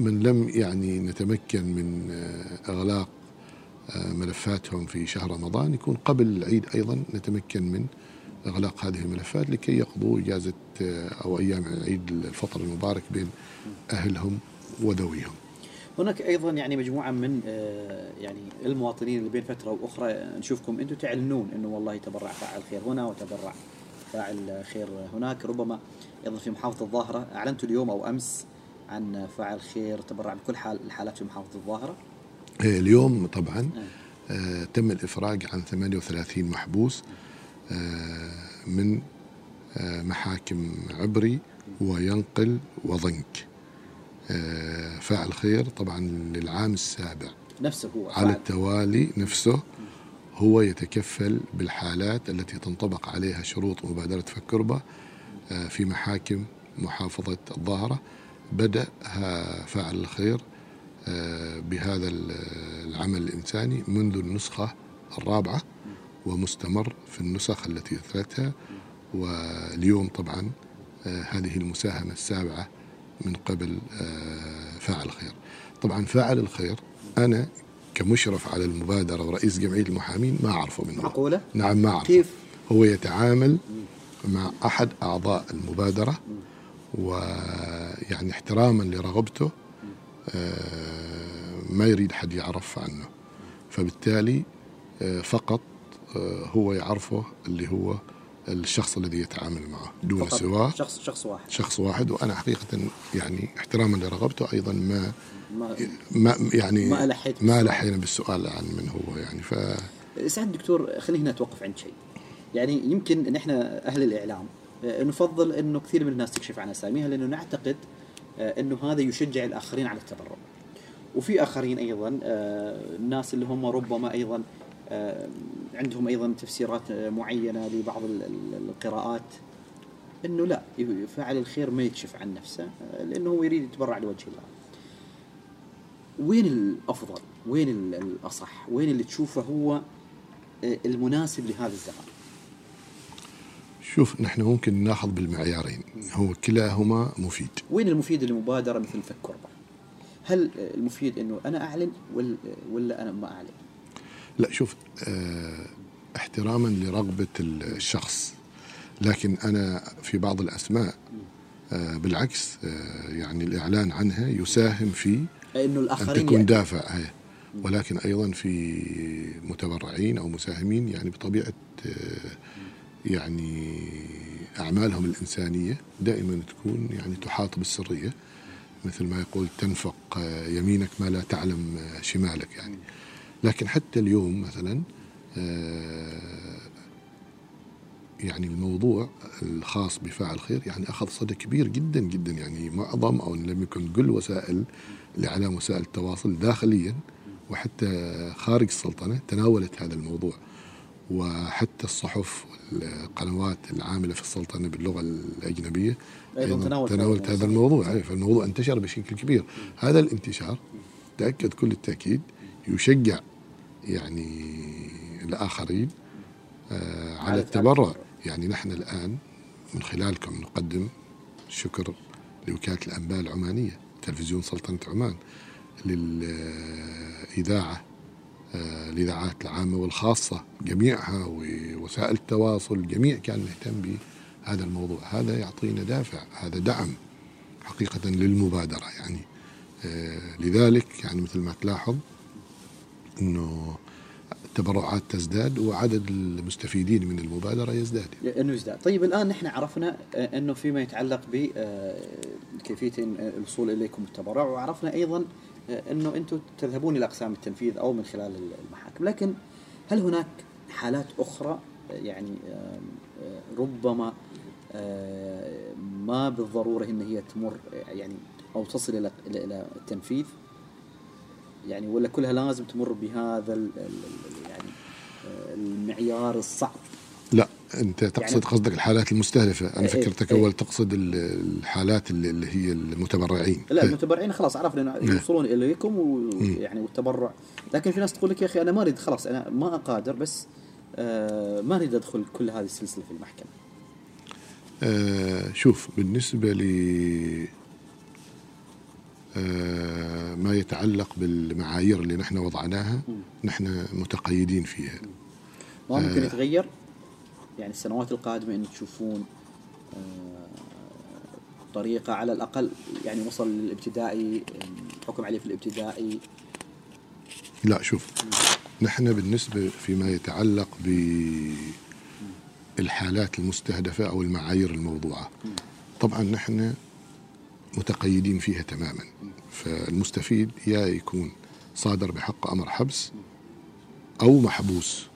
[SPEAKER 2] لم يعني نتمكن من آه، إغلاق ملفاتهم في شهر رمضان يكون قبل العيد أيضا نتمكن من إغلاق هذه الملفات لكي يقضوا إجازة آه، أو أيام عيد الفطر المبارك بين أهلهم وذويهم.
[SPEAKER 1] هناك أيضا يعني مجموعة من آه، يعني المواطنين اللي بين فترة وأخرى نشوفكم أنتم تعلنون إنه والله تبرع فاعل خير هنا وتبرع فاعل خير هناك. ربما أيضا في محافظة الظاهرة اعلنتوا اليوم أو أمس عن فاعل خير تبرع بكل حال الحالات في محافظة الظاهرة.
[SPEAKER 2] آه، اليوم طبعا آه، تم الإفراج عن 38 محبوس. آه، من آه، محاكم عبري وينقل وضنك. آه، فاعل خير طبعا للعام السابع.
[SPEAKER 1] نفسه هو
[SPEAKER 2] على. التوالي نفسه هو يتكفل بالحالات التي تنطبق عليها شروط مبادرة فكربة آه، في محاكم محافظة الظاهرة. بدأ فاعل الخير آه، بهذا ال- العمل الإنساني منذ النسخة الرابعة. ومستمر في النسخ التي أثرتها واليوم طبعا آه، هذه المساهمة السابعة من قبل آه، فاعل الخير. طبعا فاعل الخير أنا كمشرف على المبادرة ورئيس جمعية المحامين ما أعرفه منه.
[SPEAKER 1] معقوله
[SPEAKER 2] نعم ما أعرفه.
[SPEAKER 1] كيف؟
[SPEAKER 2] هو يتعامل مع أحد أعضاء المبادرة ويعني احتراما لرغبته آه، ما يريد حد يعرف عنه. فبالتالي فقط هو يعرفه اللي هو الشخص الذي يتعامل معه دون سواه.
[SPEAKER 1] شخص شخص واحد.
[SPEAKER 2] شخص واحد وأنا حقيقة يعني احتراما لرغبته أيضا ما
[SPEAKER 1] ما
[SPEAKER 2] ما يعني
[SPEAKER 1] ما ألحيت
[SPEAKER 2] ما. لحينا بالسؤال عن من هو يعني ف
[SPEAKER 1] سعد دكتور خلينا هنا نتوقف عند شيء. يعني يمكن إن إحنا أهل الإعلام آه، نفضل إنه كثير من الناس تكشف عن أساميها لأنه نعتقد آه، إنه هذا يشجع الآخرين على التبرع. وفي آخرين أيضا آه، الناس اللي هم ربما أيضا آه، عندهم أيضا تفسيرات معينة لبعض ال- ال- القراءات إنه لا فاعل الخير ما يكشف عن نفسه لأنه هو يريد يتبرع لوجه الله. وين الأفضل؟ وين ال- الأصح؟ وين اللي تشوفه هو آه، المناسب لهذا الزمان؟
[SPEAKER 2] شوف نحن ممكن ناخذ بالمعيارين هو كلاهما مفيد
[SPEAKER 1] وين المفيد للمبادره مثل فك كربة؟ هل المفيد إنه أنا أعلن ولا أنا ما أعلن؟
[SPEAKER 2] لا شوف آه احتراما لرغبة الشخص لكن أنا في بعض الأسماء آه بالعكس آه يعني الإعلان عنها يساهم في
[SPEAKER 1] إنه
[SPEAKER 2] أن
[SPEAKER 1] الآخرين
[SPEAKER 2] تكون دافع هي. ولكن أيضا في متبرعين أو مساهمين يعني بطبيعة آه يعني أعمالهم الإنسانية دائما تكون يعني تحاط بالسرية مثل ما يقول تنفق آه، يمينك ما لا تعلم آه، شمالك يعني لكن حتى اليوم مثلا آه، يعني الموضوع الخاص بفاعل خير يعني أخذ صدى كبير جدا جدا يعني معظم أو لم يكن كل وسائل الاعلام وسائل التواصل داخليا وحتى خارج السلطنة تناولت هذا الموضوع. وحتى الصحف والقنوات العاملة في السلطنة باللغة الأجنبية
[SPEAKER 1] أيضاً تناولت
[SPEAKER 2] تناولت
[SPEAKER 1] هذا
[SPEAKER 2] الموضوع. أي، فالموضوع انتشر بشكل كبير. هذا الانتشار تأكد كل التأكيد يشجع يعني الآخرين آه على التبرع. يعني نحن الآن من خلالكم نقدم شكر لوكالة الأنباء العمانية تلفزيون سلطنة عمان للإذاعة آه، الاذاعات العامة والخاصة جميعها ووسائل التواصل الجميع كان مهتم بهذا الموضوع هذا يعطينا دافع هذا دعم حقيقة للمبادرة يعني آه، لذلك يعني مثل ما تلاحظ إنه التبرعات تزداد وعدد المستفيدين من المبادرة يزداد.
[SPEAKER 1] إنه يزداد، طيب الآن نحن عرفنا آه، إنه فيما يتعلق بكيفيه الوصول إليكم التبرع وعرفنا أيضا آه، إنه أنتم تذهبون إلى أقسام التنفيذ أو من خلال المحاكم، لكن هل هناك حالات أخرى آه، يعني آه، آه، ربما آه، ما بالضرورة إن هي تمر آه، يعني أو تصل إلى إلى التنفيذ؟ يعني ولا كلها لازم تمر بهذا ال- ال- ال- يعني آه، المعيار الصعب؟
[SPEAKER 2] لا أنت تقصد
[SPEAKER 1] يعني-
[SPEAKER 2] قصدك الحالات المستهدفة. أنا
[SPEAKER 1] إيه،
[SPEAKER 2] فكرتك
[SPEAKER 1] إيه.
[SPEAKER 2] أول تقصد ال- الحالات اللي اللي هي المتبرعين.
[SPEAKER 1] لا
[SPEAKER 2] إيه.
[SPEAKER 1] المتبرعين خلاص عرفنا انه يوصلون إليكم ويعني والتبرع. لكن في ناس تقول لك يا أخي أنا ما أريد خلاص أنا ما أقادر بس آه ما أريد أدخل كل هذه السلسلة في المحكمة.
[SPEAKER 2] آه شوف بالنسبة ل آه ما يتعلق بالمعايير اللي نحن وضعناها نحن متقيدين فيها.
[SPEAKER 1] ما ممكن
[SPEAKER 2] آه.
[SPEAKER 1] يتغير؟ يعني السنوات القادمة ان تشوفون آه طريقة على الأقل يعني وصل للابتدائي حكم عليه في الابتدائي.
[SPEAKER 2] لا شوف نحن بالنسبة فيما يتعلق بالحالات المستهدفة أو المعايير الموضوعة طبعا نحن متقيدين فيها تماما. فالمستفيد يا يكون صادر بحق أمر حبس أو محبوس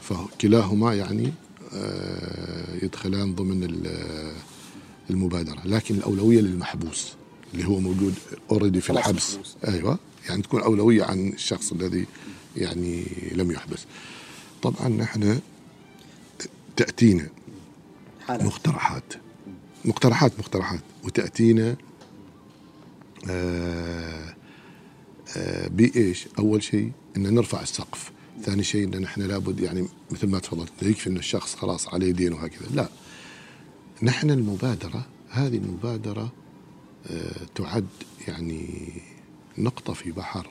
[SPEAKER 2] فكلاهما يعني آه، يدخلان ضمن ال- المبادرة لكن الأولوية للمحبوس اللي هو موجود اوريدي في الحبس. أيوه يعني تكون أولوية عن الشخص الذي يعني لم يحبس. طبعا نحن
[SPEAKER 1] تأتينا
[SPEAKER 2] مقترحات. مقترحات مقترحات. وتأتينا آه آه بايش؟ أول شيء ان نرفع السقف، ثاني شيء إن نحن لابد يعني مثل ما تفضلت يكفي إن الشخص خلاص عليه دين وهكذا، لا. نحن المبادرة هذه المبادرة آه تعد يعني نقطة في بحر.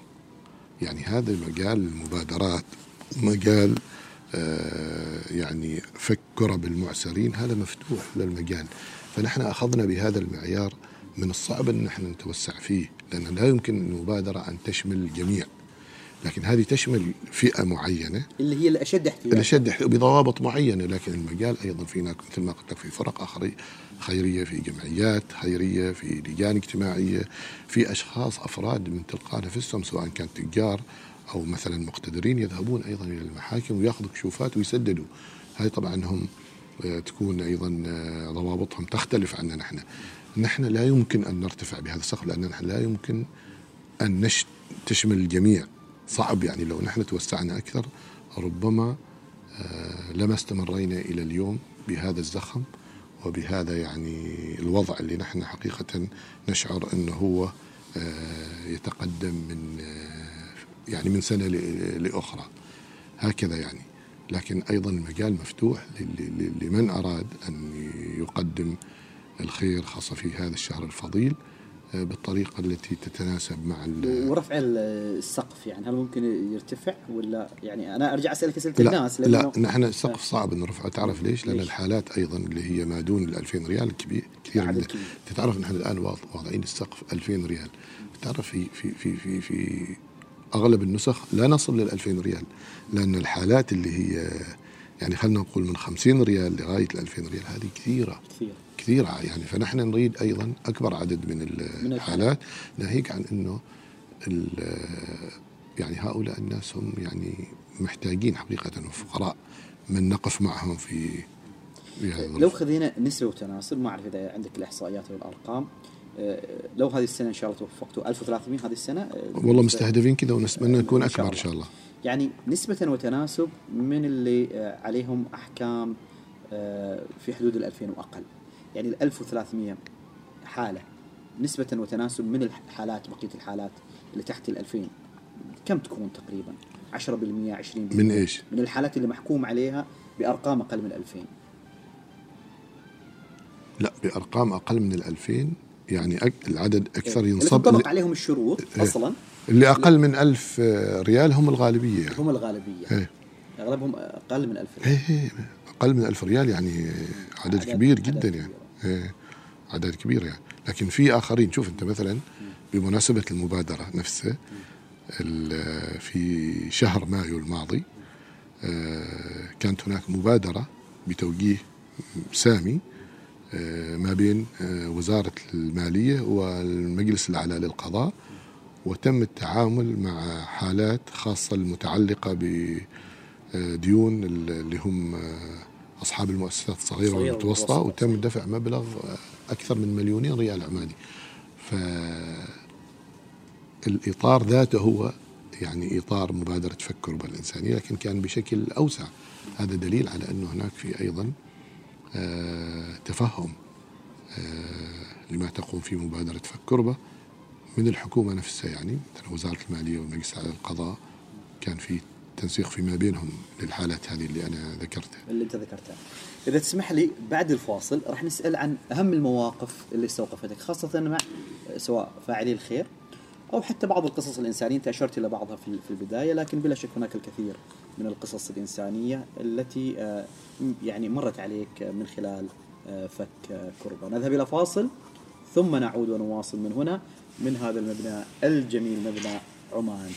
[SPEAKER 2] يعني هذا مجال المبادرات مجال آه، يعني فك كرب المعسرين هذا مفتوح للمجال. فنحن أخذنا بهذا المعيار من الصعب أن نحن نتوسع فيه لأن لا يمكن المبادرة أن تشمل الجميع لكن هذه تشمل فئة معينة.
[SPEAKER 1] اللي هي الأشد احتياجا.
[SPEAKER 2] الأشد احت- بضوابط معينة. لكن المجال أيضا في هناك مثل ما قلت لك في فرق خيرية في جمعيات خيرية في لجان اجتماعية في أشخاص أفراد من تلقاء نفسهم سواء كان تجار أو مثلا مقتدرين يذهبون أيضا إلى المحاكم ويأخذوا كشوفات ويسددوا. هاي طبعا هم آه، تكون أيضا آه، ضوابطهم تختلف عنا نحن. نحن لا يمكن أن نرتفع بهذا السقف لأن نحن لا يمكن نش تشمل الجميع. صعب يعني لو نحن توسعنا أكثر ربما آه، لما استمرينا إلى اليوم بهذا الزخم وبهذا يعني الوضع اللي نحن حقيقة نشعر إنه هو آه، يتقدم من آه، يعني من سنة ل- لأخرى. هكذا يعني. لكن أيضا المجال مفتوح لمن أراد أن يقدم الخير خاصة في هذا الشهر الفضيل آه، بالطريقة التي تتناسب مع ال-
[SPEAKER 1] ورفع ال- السقف يعني هل ممكن يرتفع ولا يعني أنا أرجع أسألك اسئله
[SPEAKER 2] لا
[SPEAKER 1] الناس
[SPEAKER 2] لا
[SPEAKER 1] لأنه-
[SPEAKER 2] نحن السقف صعب إن نرفعه تعرف ليش؟
[SPEAKER 1] ليش؟
[SPEAKER 2] الحالات أيضا اللي هي ما دون ال 2000 ريال كبير كثير
[SPEAKER 1] كبير.
[SPEAKER 2] تتعرف نحن واض- واضعين السقف 2000 ريال تعرف في في في في في أغلب النسخ لا نصل لل 2000 ريال لأن الحالات اللي هي يعني خلينا نقول من 50 ريال لغاية ال 2000 ريال هذه كثيرة
[SPEAKER 1] كثير
[SPEAKER 2] كثيرة يعني فنحن نريد أيضا أكبر عدد من ال- الحالات. ناهيك عن أنه يعني هؤلاء الناس هم يعني محتاجين حقيقة وفقراء من نقف معهم في
[SPEAKER 1] لو. خذينا نسبة وتناسب ما أعرف إذا عندك الإحصائيات والارقام آه، لو هذه السنة إن شاء الله توفقتوا 1300 هذه السنة؟ آه،
[SPEAKER 2] والله مستهدفين كذا ونتمنى نكون
[SPEAKER 1] شاء
[SPEAKER 2] أكبر إن
[SPEAKER 1] الله.
[SPEAKER 2] شاء الله.
[SPEAKER 1] يعني نسبة وتناسب من اللي آه، عليهم أحكام آه، في حدود ال 2000 وأقل. يعني ال 1300 حالة نسبة وتناسب من الحالات بقية الحالات اللي تحت ال 2000 كم تكون تقريبا 10% 20%
[SPEAKER 2] من إيش؟
[SPEAKER 1] من الحالات اللي محكوم عليها بأرقام أقل من 2000
[SPEAKER 2] لا بأرقام أقل من الألفين يعني أك- العدد أكثر
[SPEAKER 1] اللي
[SPEAKER 2] ينصب اللي,
[SPEAKER 1] عليهم الشروط
[SPEAKER 2] إيه.
[SPEAKER 1] أصلا
[SPEAKER 2] اللي أقل من ألف ريال هم الغالبية يعني.
[SPEAKER 1] هم الغالبية
[SPEAKER 2] إيه.
[SPEAKER 1] أغلبهم أقل من 2000
[SPEAKER 2] إيه إيه أقل من ألف ريال يعني عدد
[SPEAKER 1] عدد-
[SPEAKER 2] كبير
[SPEAKER 1] عدد
[SPEAKER 2] جدا
[SPEAKER 1] كبير.
[SPEAKER 2] يعني إيه عدد كبير يعني. لكن في آخرين شوف أنت مثلا بمناسبة المبادرة نفسها في شهر مايو الماضي آه، كانت هناك مبادرة بتوجيه سامي آه، ما بين آه، وزارة المالية والمجلس الأعلى للقضاء وتم التعامل مع حالات خاصة المتعلقة بديون اللي هم أصحاب المؤسسات الصغيرة والمتوسطة. وتم دفع مبلغ أكثر من مليونين ريال عماني ف الإطار ذاته هو يعني إطار مبادرة فكر بالإنسانية لكن كان بشكل أوسع. هذا دليل على أنه هناك في أيضا آه، تفهم آه، لما تقوم فيه مبادرة فكربة من الحكومة نفسها. يعني مثلا وزارة المالية والمجلس على القضاء كان في تنسيق فيما بينهم للحالات هذه اللي أنا ذكرتها.
[SPEAKER 1] اللي أنت ذكرتها. إذا تسمح لي بعد الفاصل راح نسأل عن أهم المواقف اللي استوقفتك خاصة مع سواء فاعلي الخير أو حتى بعض القصص الإنسانية. أنت أشرت إلى بعضها في البداية لكن بلا شك هناك الكثير من القصص الإنسانية التي آه، يعني مرت عليك من خلال آه، فك آه، كربة. نذهب إلى فاصل ثم نعود ونواصل من هنا من هذا المبنى الجميل مبنى عمان.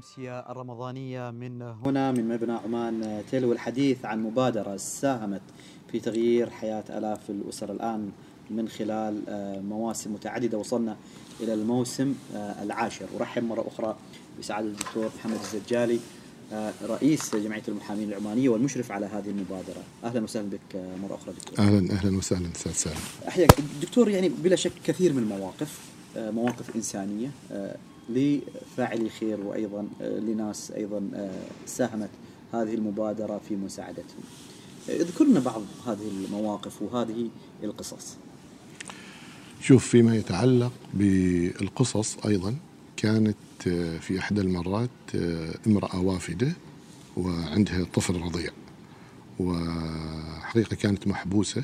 [SPEAKER 3] الأمسية الرمضانية من
[SPEAKER 1] هنا. من مبنى عمان تيلو الحديث عن مبادرة ساهمت في تغيير حياة آلاف الأسر الآن من خلال آه، مواسم متعددة وصلنا إلى الموسم آه، العاشر. أرحب مرة أخرى بسعادة الدكتور محمد الزجالي آه، رئيس جمعية المحامين العمانية والمشرف على هذه المبادرة. أهلا وسهلا بك مرة أخرى دكتور.
[SPEAKER 2] أهلا أهلا وسهلا أستاذ سالم.
[SPEAKER 1] أحياك. دكتور يعني بلا شك كثير من المواقف مواقف إنسانية آه، لفاعلي خير وأيضا آه، لناس أيضا آه، ساهمت هذه المبادرة في مساعدتهم. آه، اذكر لنا بعض هذه المواقف وهذه القصص.
[SPEAKER 2] شوف فيما يتعلق بالقصص أيضا كانت في إحدى المرات امرأة وافدة وعندها طفل رضيع وحقيقة كانت محبوسة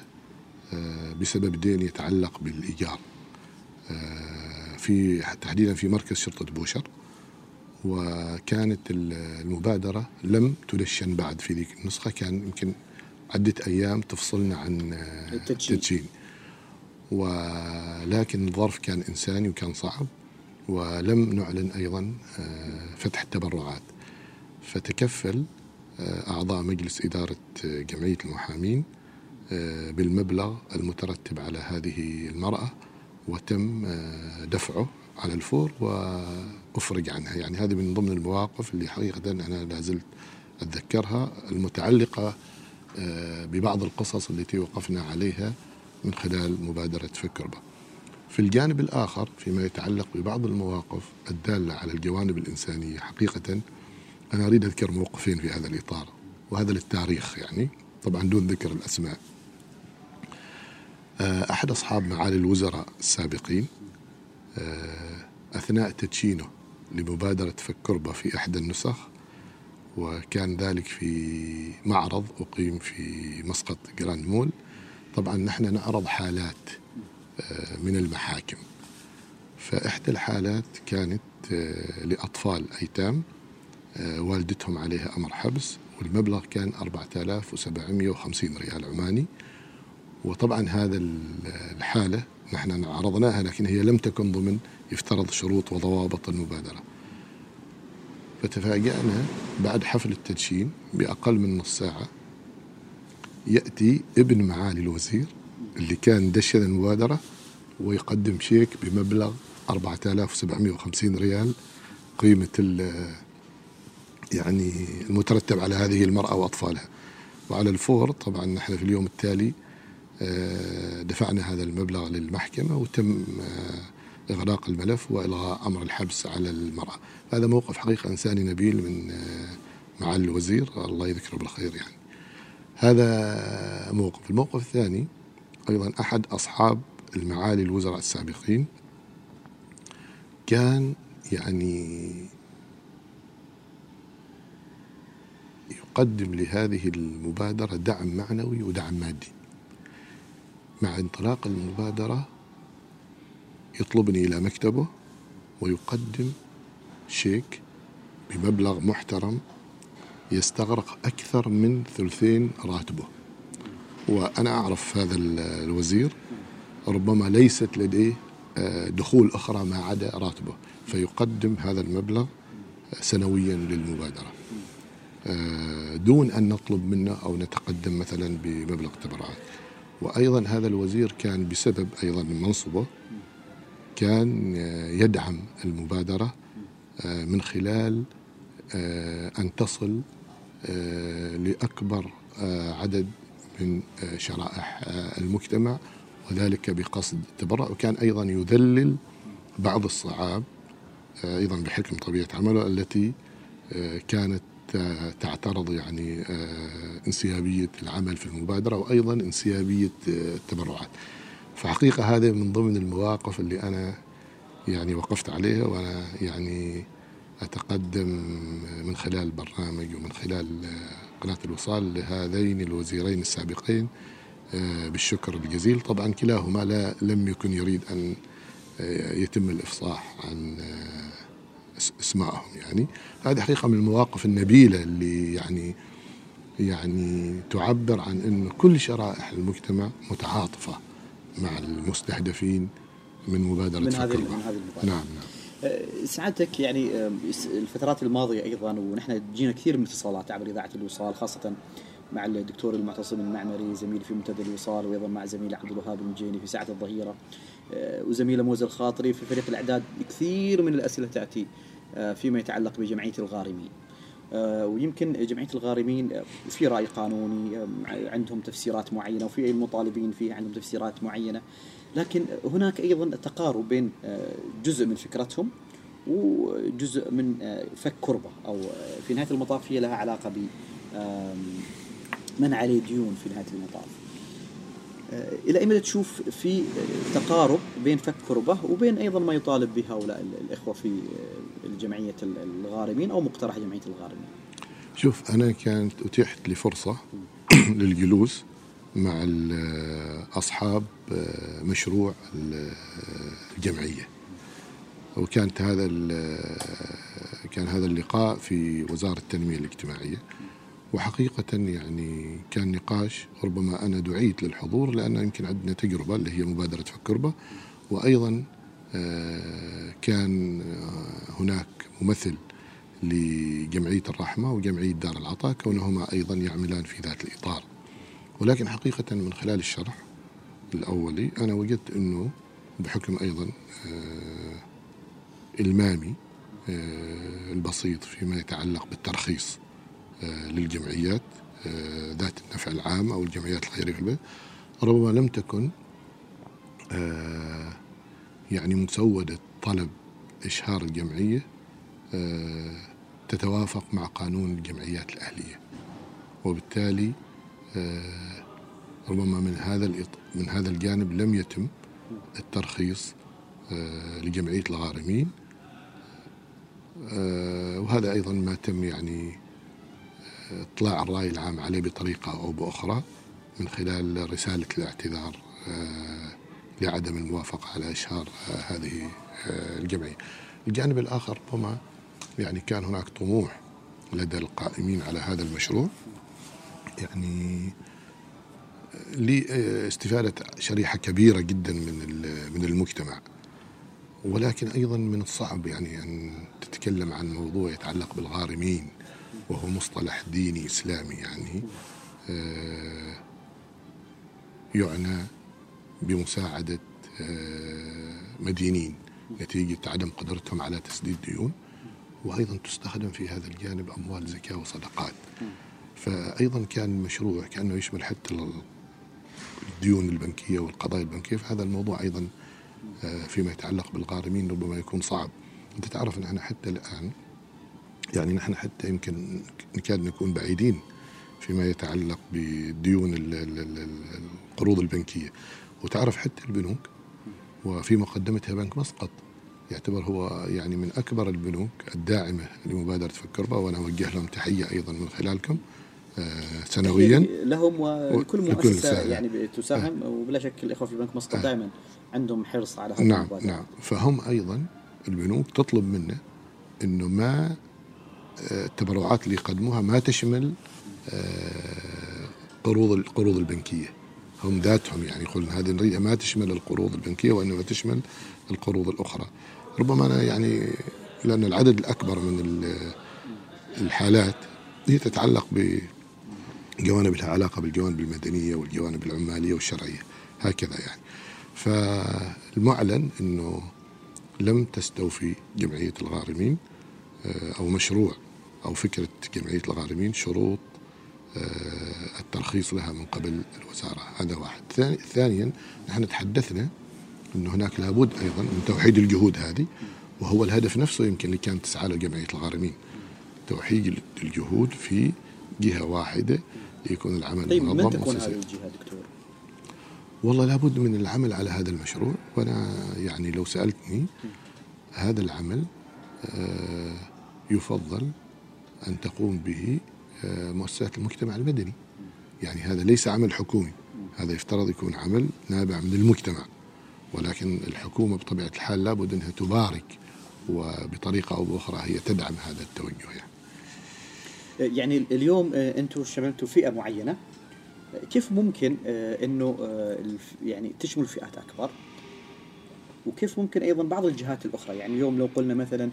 [SPEAKER 2] آه، بسبب دين يتعلق بالإيجار آه، في تحديدا في مركز شرطة بوشر وكانت ال- المبادرة لم تدشن بعد في ذيك النسخة. كان يمكن عدة أيام تفصلنا عن آه،
[SPEAKER 1] التدشين.
[SPEAKER 2] التدشين. ولكن الظرف كان إنساني وكان صعب ولم نعلن أيضا آه، فتح التبرعات. فتكفل آه، أعضاء مجلس إدارة جمعية المحامين بالمبلغ المترتب على هذه المرأة. وتم آه، دفعه على الفور وأفرج عنها. يعني هذه من ضمن المواقف اللي حقيقة أنا لا زلت أتذكرها المتعلقة آه، ببعض القصص التي وقفنا عليها من خلال مبادرة فكربة في الجانب الآخر فيما يتعلق ببعض المواقف الدالة على الجوانب الإنسانية حقيقة أنا أريد أذكر موقفين في هذا الإطار وهذا للتاريخ يعني طبعا دون ذكر الأسماء. أحد أصحاب معالي الوزراء السابقين آه، أثناء تدشينه لمبادرة فكربة في إحدى النسخ وكان ذلك في معرض أقيم في مسقط جراند مول. طبعا نحن نعرض حالات آه، من المحاكم. فإحدى الحالات كانت آه، لأطفال أيتام آه، والدتهم عليها أمر حبس والمبلغ كان 4750 ريال عماني. وطبعا هذا ال- الحالة نحن عرضناها لكن هي لم تكن ضمن يفترض شروط وضوابط المبادرة. فتفاجأنا بعد حفل التدشين بأقل من نص ساعة يأتي ابن معالي الوزير اللي كان دشن المبادرة ويقدم شيك بمبلغ 4750 ريال قيمة يعني المترتب على هذه المرأة وأطفالها. وعلى الفور طبعا نحن في اليوم التالي دفعنا هذا المبلغ للمحكمة وتم آه، إغلاق الملف وإلغاء أمر الحبس على المرأة. هذا موقف حقيقة إنساني نبيل من آه، معالي الوزير. الله يذكره بالخير يعني. هذا موقف. الموقف الثاني أيضا أحد أصحاب المعالي الوزراء السابقين كان يعني يقدم لهذه المبادرة دعم معنوي ودعم مادي. مع انطلاق المبادرة يطلبني إلى مكتبه ويقدم شيك بمبلغ محترم يستغرق أكثر من ثلثين راتبه. وأنا أعرف هذا ال- الوزير ربما ليست لديه آه، دخول أخرى ما عدا راتبه فيقدم هذا المبلغ سنويا للمبادرة. آه، دون أن نطلب منه أو نتقدم مثلا بمبلغ تبرعات. وأيضا هذا الوزير كان بسبب أيضا منصبه كان آه، يدعم المبادرة آه، من خلال آه، أن تصل لأكبر عدد من شرائح المجتمع وذلك بقصد التبرع. وكان أيضا يذلل بعض الصعاب أيضا بحكم طبيعة عمله التي كانت تعترض يعني آه، انسيابية العمل في المبادرة وأيضا انسيابية آه، التبرعات. فحقيقة هذه من ضمن المواقف اللي أنا يعني وقفت عليها وأنا يعني أتقدم من خلال البرنامج ومن خلال آه، قناة الوصال لهذين الوزيرين السابقين بالشكر الجزيل. طبعا كلاهما لا لم يكن يريد أن يتم الإفصاح عن اسمائهم يعني. هذه حقيقة من المواقف النبيلة اللي يعني يعني تعبر عن أن كل شرائح المجتمع متعاطفة مع المستهدفين من مبادرة
[SPEAKER 1] من هذه من. هذه المبادرة.
[SPEAKER 2] نعم نعم.
[SPEAKER 1] أه، سعادتك يعني أه، الفترات الماضية أيضا ونحن جينا كثير من اتصالات عبر إذاعة الوصال خاصة مع الدكتور المعتصم المعمري زميلي في منتدى الوصال وأيضا مع زميلي عبد الوهاب المجيني في ساعة الظهيرة أه، وزميله موزة الخاطري في فريق الأعداد. كثير من الأسئلة تأتي أه، فيما يتعلق بجمعية الغارمين أه، ويمكن جمعية الغارمين أه، في رأي قانوني عندهم تفسيرات معينة وفي المطالبين فيه عندهم تفسيرات معينة لكن هناك أيضا تقارب بين جزء من فكرتهم وجزء من آه، فك كربة أو آه، في نهاية المطاف هي لها علاقة ب من عليه ديون في نهاية المطاف. آه، إلى اي مدى تشوف في آه، تقارب بين فك كربة وبين أيضا ما يطالب به هؤلاء ال- الإخوة في آه، الجمعيه ال- الغارمين أو مقترح جمعية الغارمين.
[SPEAKER 2] شوف أنا كانت أتيحت لي فرصة للجلوس مع أصحاب آه، مشروع ال- الجمعية. وكانت هذا كان هذا اللقاء في وزارة التنمية الاجتماعية. وحقيقة يعني كان نقاش ربما أنا دعيت للحضور لأن يمكن عندنا تجربة اللي هي مبادرة فكربة وأيضا كان آه، هناك ممثل لجمعية الرحمة وجمعية دار العطاء كونهما أيضا يعملان في ذات الإطار. ولكن حقيقة من خلال الشرح الأولي أنا وجدت أنه بحكم أيضا آه، إلمامي آه، البسيط فيما يتعلق بالترخيص آه، للجمعيات آه، ذات النفع العام أو الجمعيات الخيرية في ربما لم تكن آه، يعني مسودة طلب إشهار الجمعية آه، تتوافق مع قانون الجمعيات الأهلية. وبالتالي آه، ربما من هذا من هذا الجانب لم يتم الترخيص آه، لجمعية الغارمين. وهذا أيضا ما تم يعني إطلاع الرأي العام عليه بطريقة أو بأخرى من خلال رسالة الاعتذار لعدم الموافقة على إشهار آه، هذه آه، الجمعية. الجانب الآخر ربما يعني كان هناك طموح لدى القائمين على هذا المشروع يعني لاستفادة شريحة كبيرة جدا من من المجتمع. ولكن أيضا من الصعب يعني أن تتكلم عن موضوع يتعلق بالغارمين وهو مصطلح ديني إسلامي يعني آه، يعنى بمساعدة آه، مدينين نتيجة عدم قدرتهم على تسديد ديون وأيضا تستخدم في هذا الجانب أموال زكاة وصدقات. فأيضا كان المشروع كأنه يشمل حتى ال- الديون البنكية والقضايا البنكية. فهذا الموضوع أيضا آه، فيما يتعلق بالغارمين ربما يكون صعب. أنت تعرف أن إحنا حتى الآن يعني نحن حتى يمكن نكاد نكون بعيدين فيما يتعلق ال- القروض البنكية. وتعرف حتى البنوك وفي مقدمتها بنك مسقط يعتبر هو يعني من أكبر البنوك الداعمة لمبادرة فكربة وأنا أوجه لهم تحية أيضا من خلالكم آه، سنويا.
[SPEAKER 1] لهم وكل
[SPEAKER 2] لكل مؤسسة.
[SPEAKER 1] يعني تساهم وبلا شك الإخوة في بنك مسقط دائما عندهم حرص على هذه
[SPEAKER 2] نعم
[SPEAKER 1] المبادرة.
[SPEAKER 2] نعم. فهم أيضا البنوك تطلب منه إنه ما آه، التبرعات اللي يقدموها ما تشمل آه، قروض القروض البنكية. هم ذاتهم يعني يقولون هذه الرئه ما تشمل القروض البنكية وإنما تشمل القروض الأخرى. ربما أنا يعني لأن العدد الأكبر من ال- الحالات هي تتعلق بجوانب لها علاقة بالجوانب المدنية والجوانب العمالية والشرعية هكذا يعني. فالمعلن إنه لم تستوفي جمعية الغارمين آه، أو مشروع أو فكرة جمعية الغارمين شروط الترخيص لها من قبل الوزارة هذا واحد ثاني ثانيا نحن تحدثنا انه هناك لابد أيضا من توحيد الجهود هذه وهو الهدف نفسه يمكن اللي كانت تسعى له جمعية الغارمين توحيد الجهود في جهة واحدة ليكون العمل
[SPEAKER 1] طيب من
[SPEAKER 2] منظم
[SPEAKER 1] تكون
[SPEAKER 2] وسيسير.
[SPEAKER 1] هذه الجهة دكتور؟
[SPEAKER 2] والله لابد من العمل على هذا المشروع وأنا يعني لو سألتني هذا العمل آه، يفضل أن تقوم به آه، مؤسسات المجتمع المدني. يعني هذا ليس عمل حكومي. هذا يفترض يكون عمل نابع من المجتمع. ولكن الحكومة بطبيعة الحال لابد أنها تبارك وبطريقة أو بأخرى هي تدعم هذا التوجه يعني.
[SPEAKER 1] يعني اليوم آه، أنتم شملتوا فئة معينة. آه، كيف ممكن آه، آه، الف- يعني تشمل فئات أكبر؟ وكيف ممكن أيضا بعض الجهات الأخرى؟ يعني اليوم لو قلنا مثلا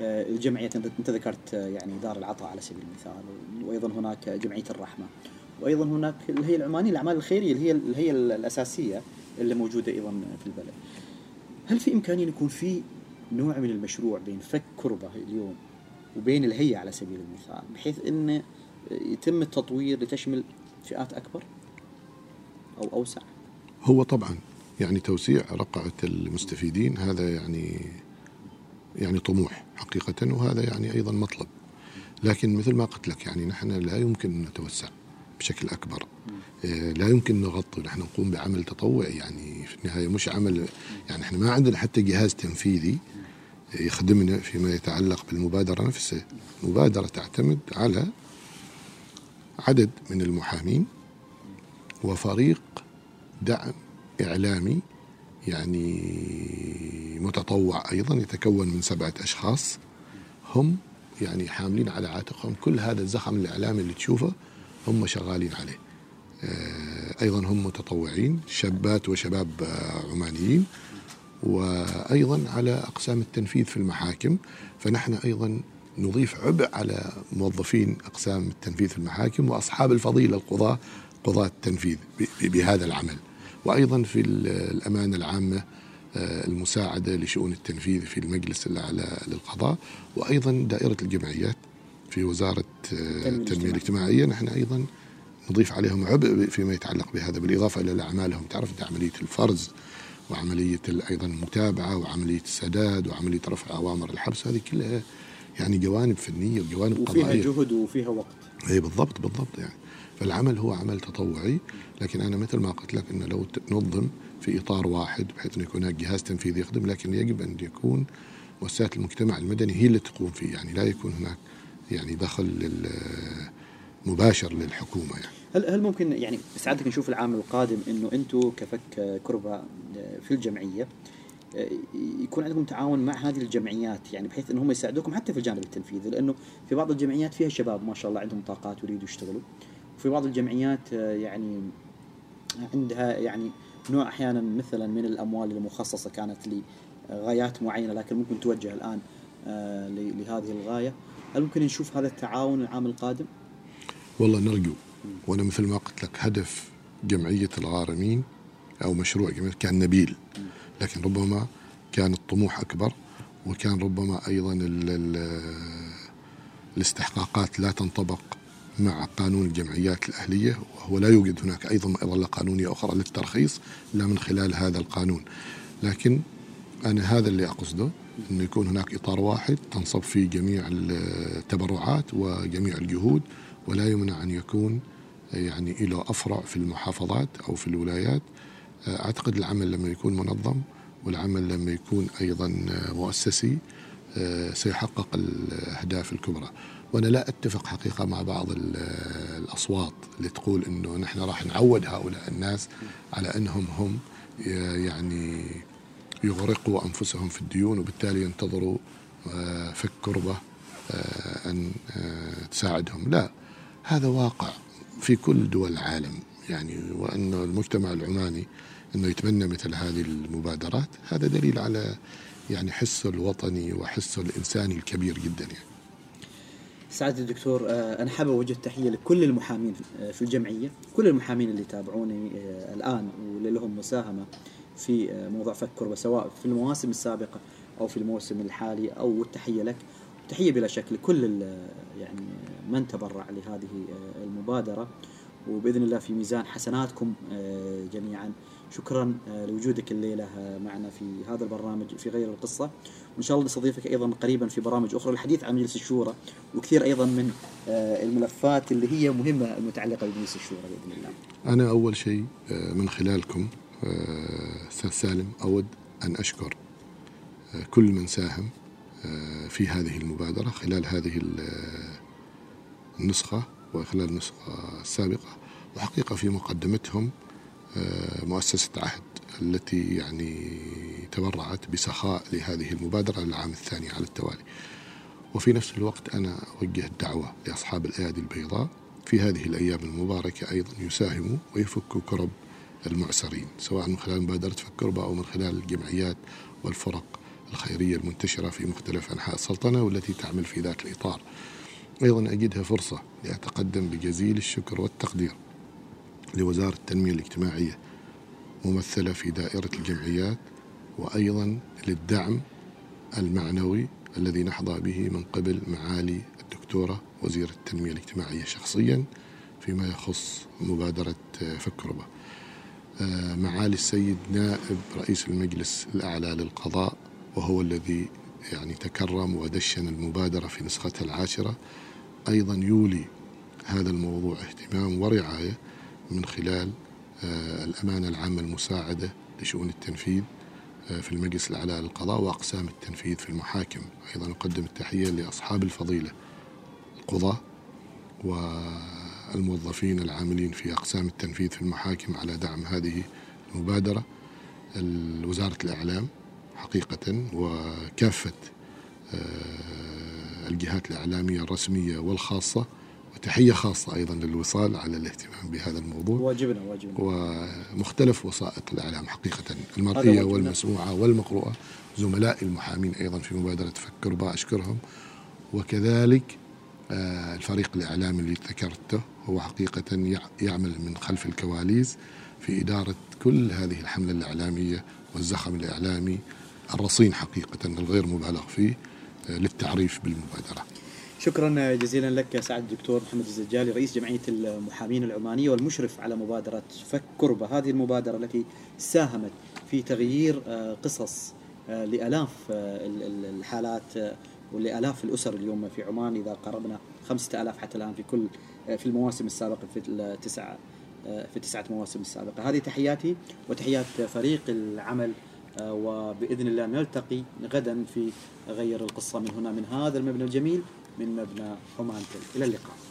[SPEAKER 1] آه، أنت أنت ذكرت آه، يعني دار العطاء على سبيل المثال وأيضا هناك جمعية الرحمة وأيضا هناك اللي هي العمانية الأعمال الخيرية اللي هي اللي هي الأساسية اللي موجودة أيضا في البلد. هل في إمكانية يكون في نوع من المشروع بين فك كربة اليوم وبين الهيئة على سبيل المثال بحيث انه يتم التطوير لتشمل فئات أكبر أو أوسع؟
[SPEAKER 2] هو طبعا يعني توسيع رقعة المستفيدين هذا يعني يعني طموح حقيقة وهذا يعني أيضا مطلب. لكن مثل ما قلت لك يعني نحن لا يمكن أن نتوسع بشكل أكبر. إيه، لا يمكن نغطي. نحن نقوم بعمل تطوعي. يعني في النهاية مش عمل يعني إحنا ما عندنا حتى جهاز تنفيذي يخدمنا فيما يتعلق بالمبادرة نفسها. المبادرة تعتمد على عدد من المحامين وفريق دعم إعلامي يعني متطوع أيضا يتكون من سبعة أشخاص. هم يعني حاملين على عاتقهم كل هذا الزخم الإعلامي اللي تشوفه هم شغالين عليه. آه، أيضا هم متطوعين شابات وشباب آه، عمانيين. وأيضا على أقسام التنفيذ في المحاكم. فنحن أيضا نضيف عبء على موظفين أقسام التنفيذ في المحاكم وأصحاب الفضيلة القضاة قضاة التنفيذ بهذا العمل. وأيضا في ال- الأمانة العامة آه، المساعدة لشؤون التنفيذ في المجلس الأعلى للقضاء وأيضا دائرة الجمعيات في وزارة آه، التنمية
[SPEAKER 1] الاجتماعية.
[SPEAKER 2] نحن أيضا نضيف عليهم عبء فيما يتعلق بهذا بالإضافة إلى أعمالهم تعرف أنت عملية الفرز وعملية أيضا المتابعة وعملية السداد وعملية رفع أوامر الحبس هذه كلها يعني جوانب فنية وجوانب
[SPEAKER 1] وفيها
[SPEAKER 2] قضائية
[SPEAKER 1] جهد وفيها وقت.
[SPEAKER 2] اي بالضبط بالضبط يعني فالعمل هو عمل تطوعي لكن أنا مثل ما قلت لك إنه لو تنظم في إطار واحد بحيث إنه يكون هناك جهاز تنفيذي يخدم لكن يجب أن يكون مؤسسات المجتمع المدني هي اللي تقوم فيه يعني لا يكون هناك يعني دخل مباشر للحكومة يعني.
[SPEAKER 1] هل هل ممكن يعني سعادتك نشوف العام القادم إنه أنتم كفك كربه في الجمعية آه، يكون عندكم تعاون مع هذه الجمعيات يعني بحيث انهم يساعدوكم حتى في الجانب التنفيذي؟ لأنه في بعض الجمعيات فيها شباب ما شاء الله عندهم طاقات ويريدوا يشتغلوا. وفي بعض الجمعيات آه، يعني عندها يعني نوع أحيانا مثلا من الأموال المخصصة كانت لغايات معينة لكن ممكن توجه الآن آه، لهذه الغاية. هل ممكن نشوف هذا التعاون العام القادم؟
[SPEAKER 2] والله نرجو وأنا مثل ما قلت لك هدف جمعية الغارمين أو مشروع جمعية كان نبيل. لكن ربما كان الطموح أكبر وكان ربما أيضا ال ال الاستحقاقات لا تنطبق مع قانون الجمعيات الأهلية وهو لا يوجد هناك أيضا مظله قانونية أخرى للترخيص الا من خلال هذا القانون. لكن أنا هذا اللي أقصده انه يكون هناك إطار واحد تنصب فيه جميع التبرعات وجميع الجهود ولا يمنع أن يكون يعني له أفرع في المحافظات أو في الولايات. أعتقد العمل لما يكون منظم والعمل لما يكون أيضا مؤسسي سيحقق الأهداف الكبرى. وأنا لا أتفق حقيقة مع بعض ال- الأصوات اللي تقول إنه نحن راح نعود هؤلاء الناس على أنهم هم يعني يغرقوا أنفسهم في الديون وبالتالي ينتظروا آه، فك كربة آه، أن آه، تساعدهم. لا هذا واقع في كل دول العالم. يعني وانه المجتمع العماني إنه يتبنى مثل هذه المبادرات هذا دليل على يعني حسه الوطني وحسه الإنساني الكبير جدا يعني.
[SPEAKER 1] سعادة الدكتور آه، أنا حابب أوجه تحية لكل المحامين آه، في الجمعية كل المحامين اللي يتابعوني آه، الآن واللي لهم مساهمة في موضوع فك كربة سواء في المواسم السابقة أو في الموسم الحالي أو التحية لك. تحية بلا شك لكل يعني من تبرع لهذه المبادرة. وبإذن الله في ميزان حسناتكم جميعا. شكرا آه، لوجودك الليلة آه، معنا في هذا البرنامج في غير القصة. وإن شاء الله نستضيفك أيضا قريبا في برامج أخرى للحديث عن مجلس الشورى وكثير أيضا من آه، الملفات اللي هي مهمة المتعلقة بمجلس الشورى بإذن الله.
[SPEAKER 2] أنا أول شيء من خلالكم أستاذ سالم أود أن أشكر كل من ساهم في هذه المبادرة خلال هذه ال- النسخة وخلال النسخة السابقة وحقيقة في مقدمتهم مؤسسة عهد التي يعني تبرعت بسخاء لهذه المبادرة للعام الثاني على التوالي. وفي نفس الوقت أنا أوجه الدعوة لأصحاب الأيادي البيضاء في هذه الأيام المباركة أيضا يساهموا ويفكوا كرب المعسرين سواء من خلال مبادرة فك كربة أو من خلال الجمعيات والفرق الخيرية المنتشرة في مختلف أنحاء السلطنة والتي تعمل في ذات الإطار. أيضا أجدها فرصة لأتقدم بجزيل الشكر والتقدير. لوزارة التنمية الاجتماعية ممثلة في دائرة الجمعيات وأيضا للدعم المعنوي الذي نحظى به من قبل معالي الدكتورة وزير التنمية الاجتماعية شخصيا فيما يخص مبادرة فكربة. آه، معالي السيد نائب رئيس المجلس الأعلى للقضاء وهو الذي يعني تكرم ودشن المبادرة في نسختها العاشرة أيضا يولي هذا الموضوع اهتمام ورعاية من خلال آه، الأمانة العامة المساعدة لشؤون التنفيذ آه، في المجلس الأعلى للقضاء وأقسام التنفيذ في المحاكم. أيضا نقدم التحية لأصحاب الفضيلة القضاة والموظفين العاملين في أقسام التنفيذ في المحاكم على دعم هذه المبادرة. ال- وزارة الإعلام حقيقة وكافة آه، الجهات الإعلامية الرسمية والخاصة وتحية خاصة أيضا للوصال على الاهتمام بهذا الموضوع.
[SPEAKER 1] واجبنا واجبنا.
[SPEAKER 2] ومختلف وسائط الإعلام حقيقة المرئية. والمسموعة والمقروءة زملاء المحامين أيضا في مبادرة فكر بأشكرهم وكذلك آه، الفريق الإعلامي اللي ذكرته هو حقيقة يع- يعمل من خلف الكواليس في إدارة كل هذه الحملة الإعلامية والزخم الإعلامي الرصين حقيقة الغير مبالغ فيه آه، للتعريف بالمبادرة.
[SPEAKER 1] شكرا جزيلا لك سعد الدكتور محمد الزجالي رئيس جمعية المحامين العمانية والمشرف على مبادرة فك كربة. هذه المبادرة التي ساهمت في تغيير آه، قصص آه، لآلاف آه، ال- ال- الحالات ولآلاف الأسر اليوم في عمان. إذا قربنا خمسة آلاف حتى الآن في كل في المواسم السابقة في التسع آه، في التسعة مواسم السابقة. هذه تحياتي وتحيات فريق العمل وبإذن الله نلتقي غدا في غير القصة من هنا من هذا المبنى الجميل. من مبنى حمانتل. إلى اللقاء.